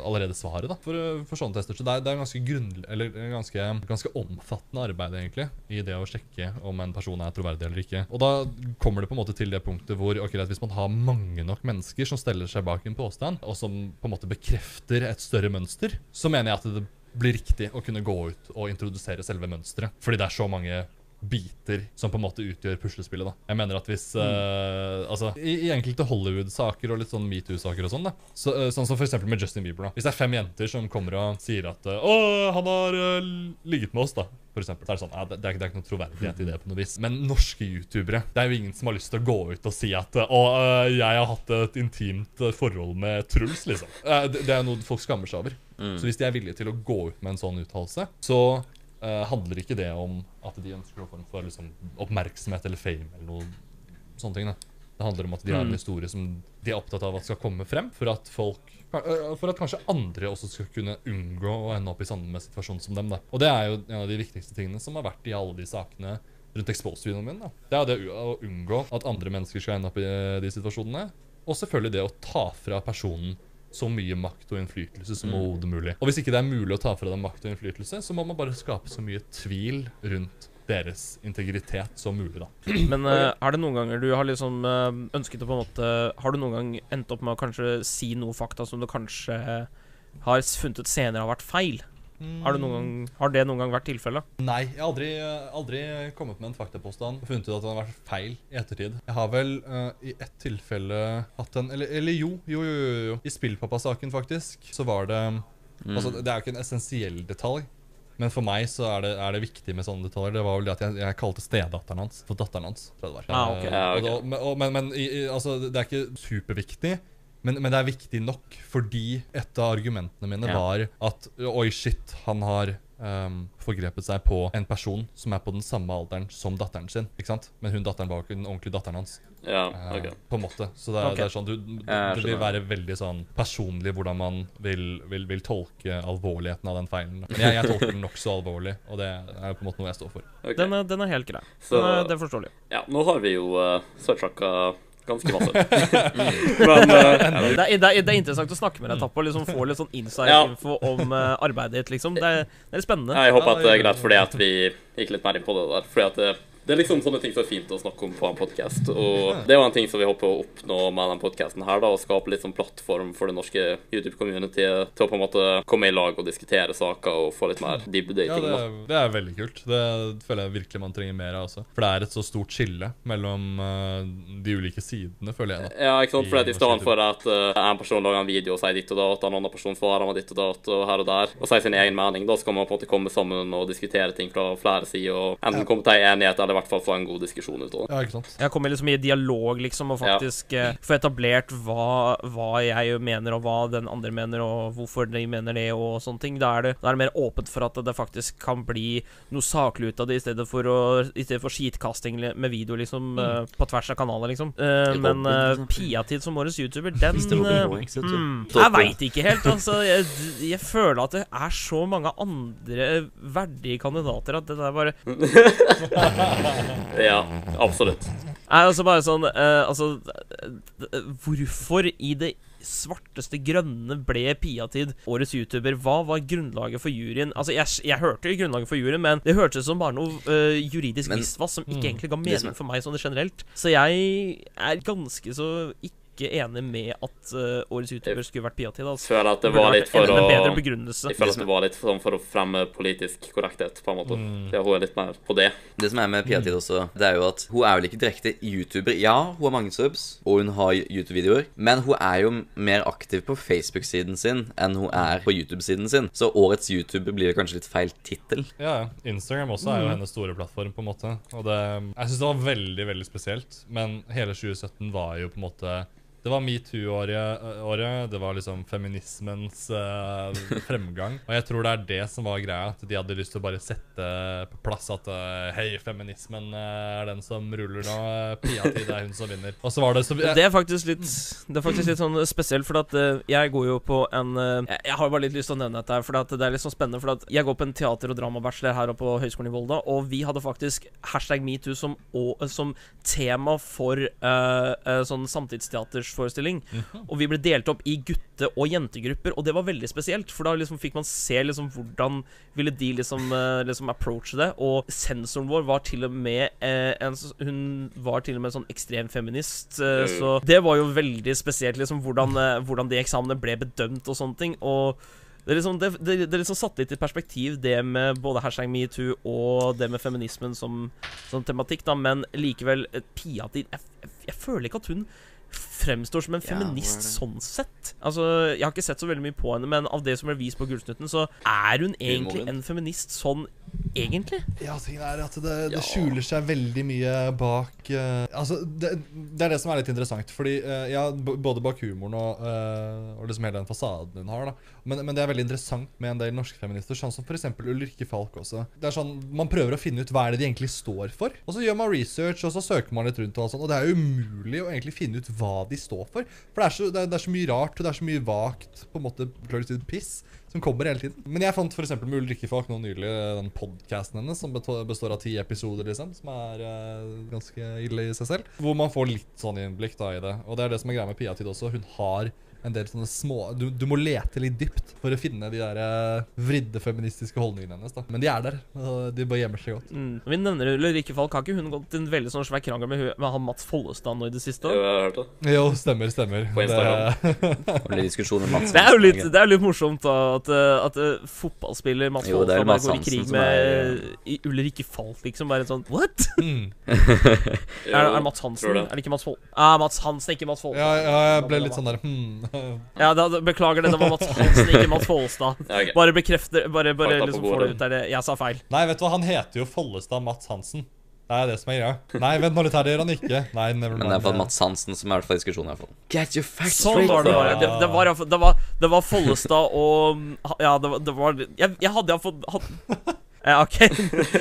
allerede svaret da, for, eh, for sånne tester. Så det er, det er ganske, grunn, eller ganske, ganske omfattende arbeid egentlig, i det å sjekke om en person er troverdig eller ikke. Og da kommer det på en måte til det punktet hvor ok, hvis man har mange nok mennesker som steller seg bak en påstand, og som på en måte bekrefter et større mønster, så mener jeg at det blir riktig å kunne gå ut og introdusere selve mønsteret. Fordi det er så mange biter som på en måte utgjør puslespillet. da. Jeg mener at hvis eh, Altså, i, i enkelte Hollywood-saker og litt sånn metoo-saker og sånn, da, så, uh, sånn som eksempel med Justin Bieber, da. Hvis det er fem jenter som kommer og sier at uh, 'Å, han har eh, ligget med oss', da. For eksempel, så er det sånn, ja, det, er, ikke- det er ikke noe troverdighet i det på noe vis. Men norske youtubere Det er jo ingen som har lyst til å gå ut og si at 'Å, eh, jeg har hatt et intimt eh, forhold med Truls', liksom. Eh, det, det er jo noe folk skammer seg over. Så hvis de er villige til å gå ut med en sånn uttalelse, så eh, handler ikke det om at de ønsker noen form for liksom, oppmerksomhet eller fame eller noe sånne ting. Da. Det handler om at de har en historie som de er opptatt av at skal komme frem, for at folk For at kanskje andre også skal kunne unngå å ende opp i samme situasjon som dem. Da. Og det er jo en av de viktigste tingene som har vært i alle de sakene rundt Expose-videoen min. Da. Det er det å unngå at andre mennesker skal ende opp i de situasjonene. Og selvfølgelig det å ta fra personen så mye makt og innflytelse som overhodet mulig. Og hvis ikke det er mulig å ta fra dem makt og innflytelse, så må man bare skape så mye tvil rundt deres integritet som mulig, da. Men uh, er det noen ganger du har liksom uh, ønsket å på en måte Har du noen gang endt opp med å kanskje si noe fakta som du kanskje har funnet ut senere har vært feil? Har, du noen gang, har det noen gang vært tilfellet? Nei, jeg har aldri, aldri kommet med en faktapåstand og funnet ut at den har vært feil i ettertid. Jeg har vel uh, i ett tilfelle hatt en Eller, eller jo, jo, jo, jo, jo. I Spillpappa-saken, faktisk, så var det Altså, det er jo ikke en essensiell detalj. Men for meg så er det, er det viktig med sånne detaljer. Det var vel det at jeg, jeg kalte stedatteren hans for datteren hans. tror jeg det var. Ah, okay. Og da- men, og, men, men i, i, altså, det er ikke superviktig. Men, men det er viktig nok, fordi et av argumentene mine Ja. var at oi, shit, han har um, forgrepet seg på en person som er på den samme alderen som datteren sin. ikke sant? Men hun datteren var ikke den ordentlige datteren hans. Ja, eh, ok. På en måte. Så det er, Ok. det er sånn du, det, det vil være veldig sånn personlig hvordan man vil, vil, vil tolke alvorligheten av den feilen. Men jeg, jeg tolker den nokså alvorlig, og det er på en måte noe jeg står for. Okay. Den er, den er helt grei. Så- Den er, det er forståelig. Ja, nå har vi jo uh, ganske masse. Men uh, Det er, det, er, det er interessant å snakke med deg, Tapp, og liksom få litt sånn Ja. inside-info om uh, arbeidet ditt, liksom. Det er, det er litt spennende. jeg håper at det er greit fordi at vi gikk litt mer inn på det der. Fordi at det, er liksom sånne ting som er fint å snakke om på en podkast. Og det er jo en ting som vi håper å oppnå med den podkasten her, da. Å skape litt sånn plattform for det norske YouTube-communityet til å på en måte komme i lag og diskutere saker og få litt mer dybde i Ja, ting. det, da. det er veldig kult. Det føler jeg virkelig man trenger mer av også. For det er et så stort skille mellom uh, de ulike sidene, føler jeg. da. Ja, ikke sant? For I stedet for at uh, en person lager en video og sier ditt og datt, en annen person svarer med ditt og datt og her og der, og sier sin egen mening, da skal man på en måte komme sammen og diskutere ting fra flere sider, og enten komme til enighet eller i hvert fall få en god diskusjon ut av det. Ja, ikke sant? Jeg kommer liksom i dialog, liksom, og faktisk ja. få etablert hva, hva jeg mener, og hva den andre mener, og hvorfor de mener det, og sånne ting. Da er det, da er det mer åpent for at det faktisk kan bli noe saklig ut av det, i stedet for, å, i stedet for skitkasting med video, liksom, mm. på tvers av kanaler, liksom. Uh, men uh. Piatid som årets YouTuber, den uh, eh, Toppe. Jeg veit ikke helt, altså. Jeg, jeg føler at det er så mange andre verdige kandidater at det der bare Ja, absolutt. Nei, altså bare sånn eh, Altså Hvorfor i det svarteste grønne ble Piatid årets YouTuber? Hva var grunnlaget for juryen? Altså, jeg, jeg hørte grunnlaget for juryen, men det hørtes ut som bare noe uh, juridisk Men- visvas som ikke Mm. egentlig ga mening for meg sånn generelt. Så jeg er ganske så ikke enig med at eh, årets YouTuber skulle vært Piatid. Altså. Jeg føler at det var litt for å. Jeg føler at det var litt sånn for å fremme politisk korrekthet, på en måte. Mm. Ja, hun er litt mer på det. Det som er med Piatid også, det er jo at hun er vel ikke direkte YouTuber. Ja, hun har mange subs, og hun har YouTube-videoer, men hun er jo mer aktiv på Facebook-siden sin enn hun er på YouTube-siden sin. Så årets YouTuber blir kanskje litt feil tittel. Ja, ja. Instagram også er jo hennes store plattform, på en måte. Og det Jeg syns det var veldig, veldig spesielt. Men hele 2017 var jo på en måte det var metoo-året, det var liksom feminismens uh, fremgang. Og jeg tror det er det som var greia, at de hadde lyst til å bare sette på plass at uh, hei, feminismen eh, er den som ruller nå, eh, Pia-tid er hun som vinner. Og så var det så Det er faktisk litt Det er faktisk litt sånn spesielt, for at uh, jeg går jo på en eh, jeg, jeg har bare litt lyst til å nevne dette, for at det er litt sånn spennende. For at jeg går på en teater- og dramabachelor her oppe på Høgskolen i Volda, og vi hadde faktisk hashtag metoo som, som tema for eh, sånn samtidsteatersforestilling. Og vi ble delt opp i gutte- og jentegrupper, og det var veldig spesielt. For da liksom fikk man se liksom hvordan ville de liksom, uh, liksom approache det. Og sensoren vår var til og med uh, en, Hun var til og med en sånn ekstrem feminist. Mm. Så det var jo veldig spesielt, liksom, hvordan, hvordan de eksamene ble bedømt og sånne ting. Og det, er liksom, det, det, det liksom satte litt i perspektiv, det med både hashtag metoo og det med feminismen som, som tematikk, da, men likevel Pia jeg, jeg, jeg føler ikke at hun fremstår som en feminist er sånn sett. Altså, Jeg har ikke sett så veldig mye på henne, men av det som ble vist på Gullsnutten, så er hun egentlig en feminist sånn egentlig. Ja, tingen er at det, Ja. det skjuler seg veldig mye bak uh, Altså, det, det er det som er litt interessant. Fordi uh, ja, både bak humoren og, uh, og liksom hele den fasaden hun har. da men, men det er veldig interessant med en del norske feminister, sånn som f.eks. Ulrikke Falk også. Det er sånn, Man prøver å finne ut hva er det de egentlig står for. Og så gjør man research, og så søker man litt rundt, og sånt, og det er umulig å egentlig finne ut hva de står for. For det er så, det er, det er så mye rart, og det er så mye vagt på en måte piss som kommer hele tiden. Men jeg fant f.eks. med Ulrikke Falk nå nylig den podkasten hennes, som består av ti episoder, liksom, som er uh, ganske ille i seg selv. Hvor man får litt sånn innblikk da i det. Og det er det som er greia med Pia Tid også. Hun har en del sånne små du, du må lete litt dypt for å finne de der eh, vridde feministiske holdningene hennes. da Men de er der, og de bare gjemmer seg godt. Mm. Vi nevner Ulrikke Falk. Har ikke hun gått i en veldig sånn svær krangel med, med han Mats Follestad nå i det siste? Jo, jeg har hørt det. Jo, stemmer, stemmer. På Instagram. Mats. Det er jo litt, det er jo litt morsomt da at, uh, at uh, fotballspiller Mats Jo, er Follestad bare går i krig med er- Ulrikke Falk, liksom. Bare sånn What? Mm. Er, er det Mats Hansen? det. Er det ikke Mats Foll... Ah, Mats Hansen, ikke Mats Ja, Follestad. ja, jeg ble litt sånn der hmm. Ja, da, beklager det. Det var Mats Hansen, ikke Mats Follestad. Ja, ok. Bare bekrefter Bare, bare liksom får det ut der. Jeg sa feil. Nei, vet du hva, han heter jo Follestad Mats Hansen. Det er det som er greia. Nei, vent nå litt her, det gjør han ikke. Nei, never Men det er for Mats Hansen som er i diskusjonen. i hvert fall Get your facts Sånn straight var det bare. Det, det, var, det, var, det var Follestad og Ja, det var, det var Jeg, jeg hadde iallfall hatt ja, OK.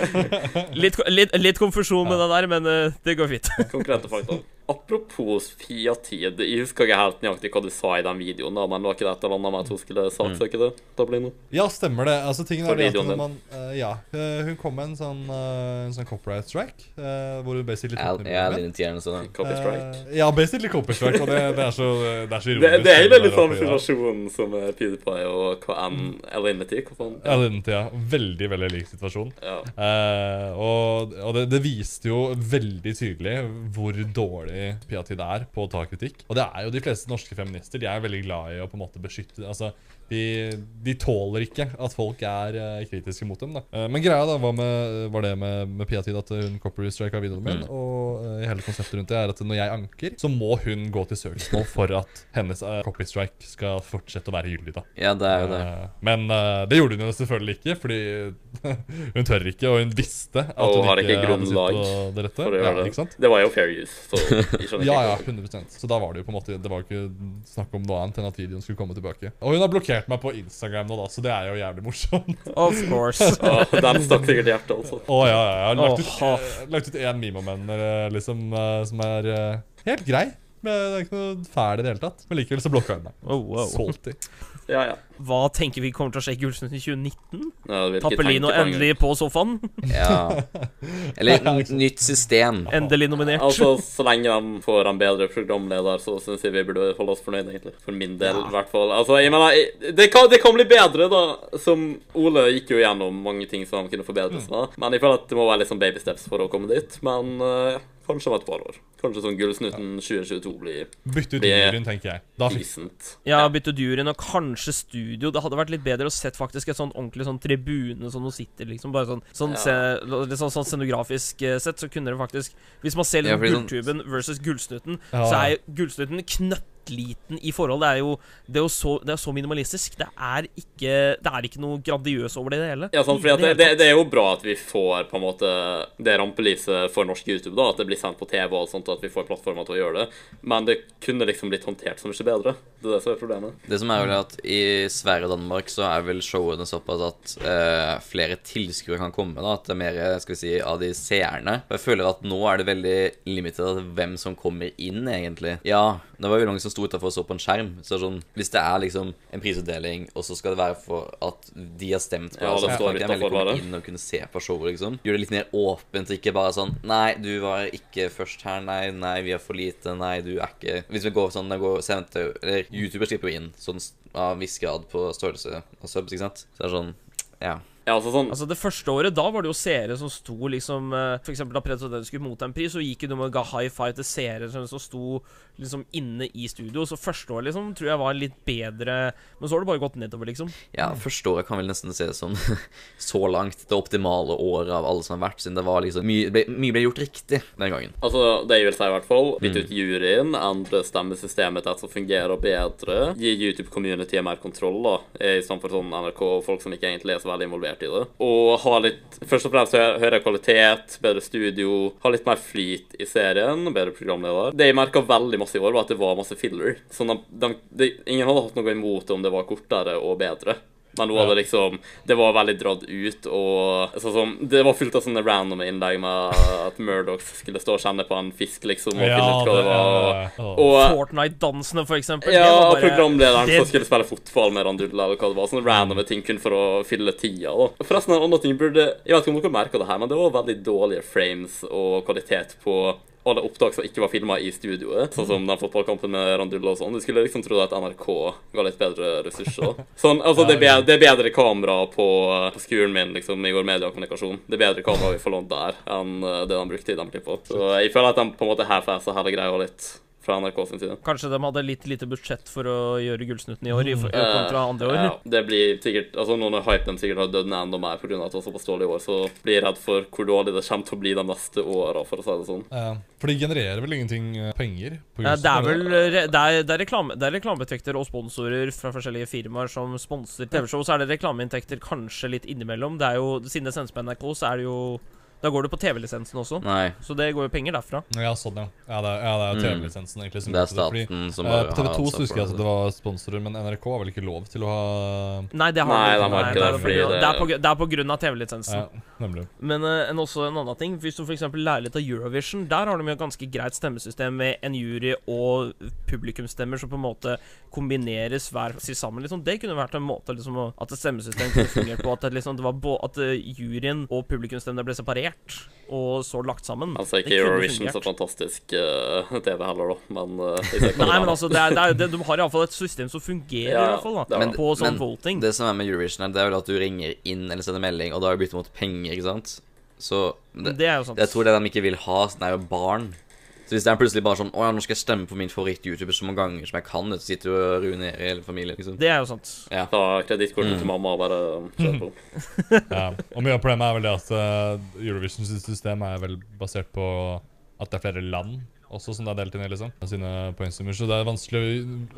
Litt, litt, litt konfusjon med det der, men eh, det går fint. Konkrete fakta. Apropos Fia-tid, jeg husker ikke helt nøyaktig hva du sa i den videoen, da, men var ikke det et eller annet med at hun skulle saksøke det? Dublino? Ja, stemmer det. Altså, tingen er at når man, uh, Ja, eh, hun kom med en sånn, uh, en sånn copyright strike, uh, hvor hun basically Ja, tok ned ja, sånn. Copy strike. Uh, ja, basically copy strike, og det, det er så, det er så Det, ironisk. det er jo litt sånn samme oppe i det. situasjon som PewDiePie og KN Alinity. Hva? Ja. Veldig, veldig lik situasjon. Ja. Eh, og og det, det viste jo veldig tydelig hvor dårlig Piatid er på å ta kritikk. Og det er jo de fleste norske feminister. De er veldig glad i å på en måte beskytte Altså, de, de tåler ikke at folk er uh, kritiske mot dem. da Uh, Men greia da var, med, var det med, med Piatid at hun copyright-strika videoen min. Og uh, hele konseptet rundt det er at når jeg anker, så må hun gå til søksmål for at hennes uh, copyright-strike skal fortsette å være gyldig. da Ja, det er jo det. Men det gjorde hun jo selvfølgelig ikke, fordi hun tør ikke, og hun visste at Og hun ikke, ikke hadde sitt på det rette. For gjøre ja, det. ikke sant? Det var jo fair use, så Ja, ja, ikke. 100 Så da var det jo på en måte Det var jo ikke snakk om noe annet enn at videoen skulle komme tilbake. Og hun har blokkert meg på Instagram nå, da, så det er jo jævlig morsomt. Of course. oh, den stakk sikkert i hjertet, altså. Å ja, ja, jeg har lagt ut, Åh. eh, lagt ut én meme om henne eh, liksom, eh, som er eh, helt grei. Men det er ikke noe fæl i det hele tatt. Men likevel så blokka hun meg. Oh, wow. Salty. Ja, ja. Hva tenker vi kommer til å skje i Gullsnutt i 2019? ja Tappelino endelig på sofaen. Ja. Eller nytt system. Endelig nominert. Altså, Så lenge de får en bedre programleder, så syns jeg vi burde holde oss fornøyd, egentlig. For min del, i hvert fall. Altså, jeg mener, det kan, det kan bli bedre, da. Som Ole gikk jo gjennom mange ting som kunne forbedres med. Men jeg føler at det må være litt sånn baby steps for å komme dit. Men eh, kanskje om et par år. Kanskje sånn Gullsnutten 2022 blir Bytte ut juryen, tenker jeg. Da decent. Ja, bytte juryen og kanskje studio. Det hadde vært litt bedre å sett faktisk et sånn ordentlig sånn tribune som hun sitter, liksom. Bare sånn, sånn, Ja. se, sånn, sånn scenografisk eh, sett, så kunne det faktisk Hvis man ser Ja, liksom fordi sånn- Gulltuben versus Gullsnutten, Ja. så er Gullsnutten Gullsnutten knøttliten i forhold. Det er jo, det er jo så, det er så minimalistisk. Det er ikke Det er ikke noe gradiøst over det i det hele. Ja, sant, fordi at det, det, det er jo bra at vi får på en måte det rampelyset for norsk YouTube, da, at det blir sendt på TV og sånt, at vi får plattformer til å gjøre det. Men det kunne liksom blitt håndtert så mye bedre. Det er det som er problemet. Det som er vel at I Sverige og Danmark så er vel showene såpass at uh, flere tilskuere kan komme. da At det er mer skal vi si, av de seerne. Og Jeg føler at nå er det veldig limited hvem som kommer inn, egentlig. Ja, det var jo mange som sto utafor og så på en skjerm. Så sånn, Hvis det er liksom en prisutdeling, og så skal det være for at de har stemt på Ja, det, så står jeg veldig komme inn og kunne se på showet, liksom. Gjør det litt mer åpent, ikke bare sånn Nei, du var ikke først her. Nei, nei, vi er for lite. Nei, du er ikke Hvis vi går sånn det går senter, Eller YouTuber slipper jo inn sånn av en viss grad på størrelse av subs, ikke sant? Så det er sånn Ja. Ja, altså sånn Altså Det første året, da var det jo seere som sto liksom eh, For eksempel da President skulle motta en pris, så gikk de og ga high five til seere som, sto liksom inne i studio. Så første året liksom tror jeg var litt bedre Men så har det bare gått nedover, liksom. Ja, første året kan vel nesten ses som så langt det optimale året av alle som har vært, siden det var liksom Mye ble, mye ble gjort riktig den gangen. Altså, det jeg vil si i hvert fall, bytte Mm. ut juryen, endre stemmesystemet til et som fungerer bedre, gi YouTube-communityet mer kontroll, da, i stedet for sånn NRK og folk som ikke egentlig er så veldig involvert i det. Og ha litt Først og fremst høyere kvalitet, bedre studio, ha litt mer flyt i serien, bedre programleder. Det jeg merka veldig masse i år, var at det var masse filler. Sånn de, de, de, ingen hadde hatt noe imot om det var kortere og bedre. Men nå var det liksom Det var veldig dratt ut, og sånn som Det var fullt av sånne random innlegg med at Murdoch skulle stå og kjenne på en fisk, liksom, og finne ut hva det var. Og Fortnite-dansene, for eksempel. ja, bare- programlederen det- som skulle spille fotball med Randulla, eller hva det var. Sånne randome ting kun for å fylle tida. da. Forresten, en annen ting burde Jeg vet ikke om dere merka det her, men det var veldig dårlige frames og kvalitet på alle opptak som ikke var filma i studioet, sånn som den fotballkampen med Randulla og sånn. Du skulle liksom tro at NRK ga litt bedre ressurser. Sånn, altså, det, er bedre, det er bedre kamera på, på skolen min liksom, i vår mediekommunikasjon. Det er bedre kamera vi får lånt der enn eh, det de brukte i de klippene. Så jeg føler at de på en måte half-assa hele greia litt fra NRK sin side. Kanskje de hadde litt lite budsjett for å gjøre Gullsnutten i år i, Eh, kontra andre år. Ja, det blir sikkert Altså Noen av hypen sikkert har dødd enda mer pga. at det var såpass dårlig i år, så blir jeg redd for hvor dårlig det kommer til å bli de neste åra, for å si det sånn. Ja, for de genererer vel ingenting eh, penger? På Ja, det er vel det er, det, er reklame, det er reklameinntekter og sponsorer fra forskjellige firmaer som sponser TV-show. Så er det reklameinntekter kanskje litt innimellom. Det er jo, Siden det sendes på NRK, så er det jo Da går det på TV-lisensen også. Nei, Så det går jo penger derfra. Ja, sånn, ja. Ja, det er, ja, det er Mm. TV-lisensen egentlig som det er staten fordi, staten som har bare På TV 2 har så ansvar husker jeg at det var sponsorer, men NRK har vel ikke lov til å ha Nei, det har Nei, de de ikke. har ikke det, det, fordi det- det, er på, det er på grunn av TV-lisensen. Ja, nemlig. Men uh, en, også en annen ting, hvis du f.eks. lærer litt av Eurovision, der har de jo et ganske greit stemmesystem med en jury og publikumsstemmer som på en måte kombineres hver til sammen. Liksom. Det kunne vært en måte liksom, at et stemmesystem kunne fungert på. At, liksom, det var at eh, juryen og publikumsstemmene ble separert, og så lagt sammen. Altså ikke Eurovision så fantastisk uh, TV heller, da, men uh, Nei, men altså, det er, det er, det, de har iallfall et system som fungerer, Ja, i hvert fall, da. Men- på sånn men voting. Det som er med Eurovision, er, det er vel at du ringer inn eller sender melding, og da er det byttet mot penger, ikke sant? Så det, Det er jo sant. jeg tror det de ikke vil ha, sånn er jo barn. Så hvis det er plutselig bare sånn Å ja, nå skal jeg stemme på min favoritt-YouTuber så mange ganger som jeg kan, så sitter du og ruinerer hele familien, liksom. Det er jo sant. Ja. Ta kredittkortet Mm. til mamma og bare kjør på. Ja. Og mye av problemet er vel det at uh, Eurovision sitt system er vel basert på at det er flere land også som det er delt inn i, liksom. Sine poengsummer. Så det er vanskelig,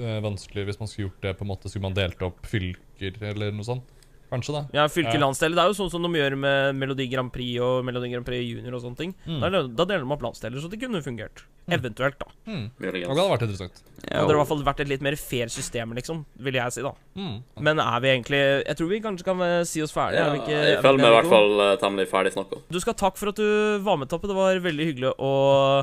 uh, vanskelig hvis man skulle gjort det på en måte Skulle man delt opp fylker eller noe sånt? Kanskje, da. Ja, fylke landsdeler. Det er jo sånn som de gjør med Melodi Grand Prix og Melodi Grand Prix Junior og sånne ting. Mm. Da, da deler de opp landsdeler, så det kunne fungert. Eventuelt, da. Mm. Og det hadde vært interessant. Ja, Hadde det i hvert fall vært et litt mer fair system, liksom, vil jeg si, da. Mm. Men er vi egentlig Jeg tror vi kanskje kan eh, si oss ferdig. Ja, er vi ikke, jeg vi føler meg i hvert fall eh, temmelig ferdig snakka. Du skal ha takk for at du var med, Toppe. Det var veldig hyggelig å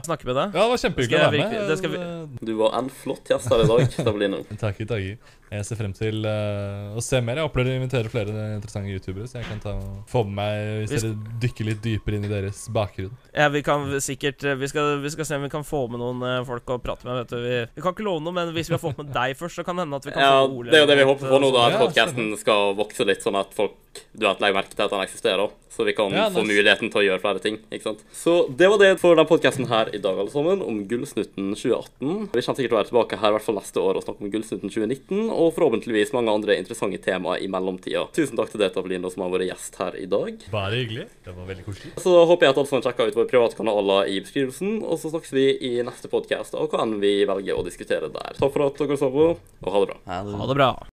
snakke med deg. Ja, det var kjempehyggelig å være med. virkelig- det skal vi- Du var en flott gjest her i dag, Stablino. Takk i dager. Jeg ser frem til uh, å se mer. Jeg håper dere inviterer flere interessante youtubere, så jeg kan ta, få med meg hvis Hvis- dere dykker litt dypere inn i deres bakgrunn. Ja, vi kan sikkert vi skal, vi skal se om vi kan få med noen eh, folk å prate med. Vet du. Vi, vi kan ikke love noe, men hvis vi har fått med deg først, så kan det hende at vi kan Ja, få Ole. det er jo det vi håper på nå, da, at Ja, podkasten skal vokse litt, sånn at folk du vet, legger merke til at den eksisterer. Så vi kan Ja, få muligheten til å gjøre flere ting. ikke sant? Så det var det for den podkasten her i dag, alle sammen, om Gullsnutten 2018. Vi kommer sikkert til å være tilbake her i hvert fall neste år og snakke om Gullsnutten 2019, og forhåpentligvis mange andre interessante temaer i mellomtida. Tusen takk til deg, Tabelino, som har vært gjest her i dag. Bare hyggelig. Det var veldig koselig. Så håper jeg at alle sammen sjekker ut våre private kanaler i beskrivelsen, og så snakkes vi i neste podkast og hva enn vi velger å diskutere der. Takk for at dere så på, og ha det bra. Ha det bra.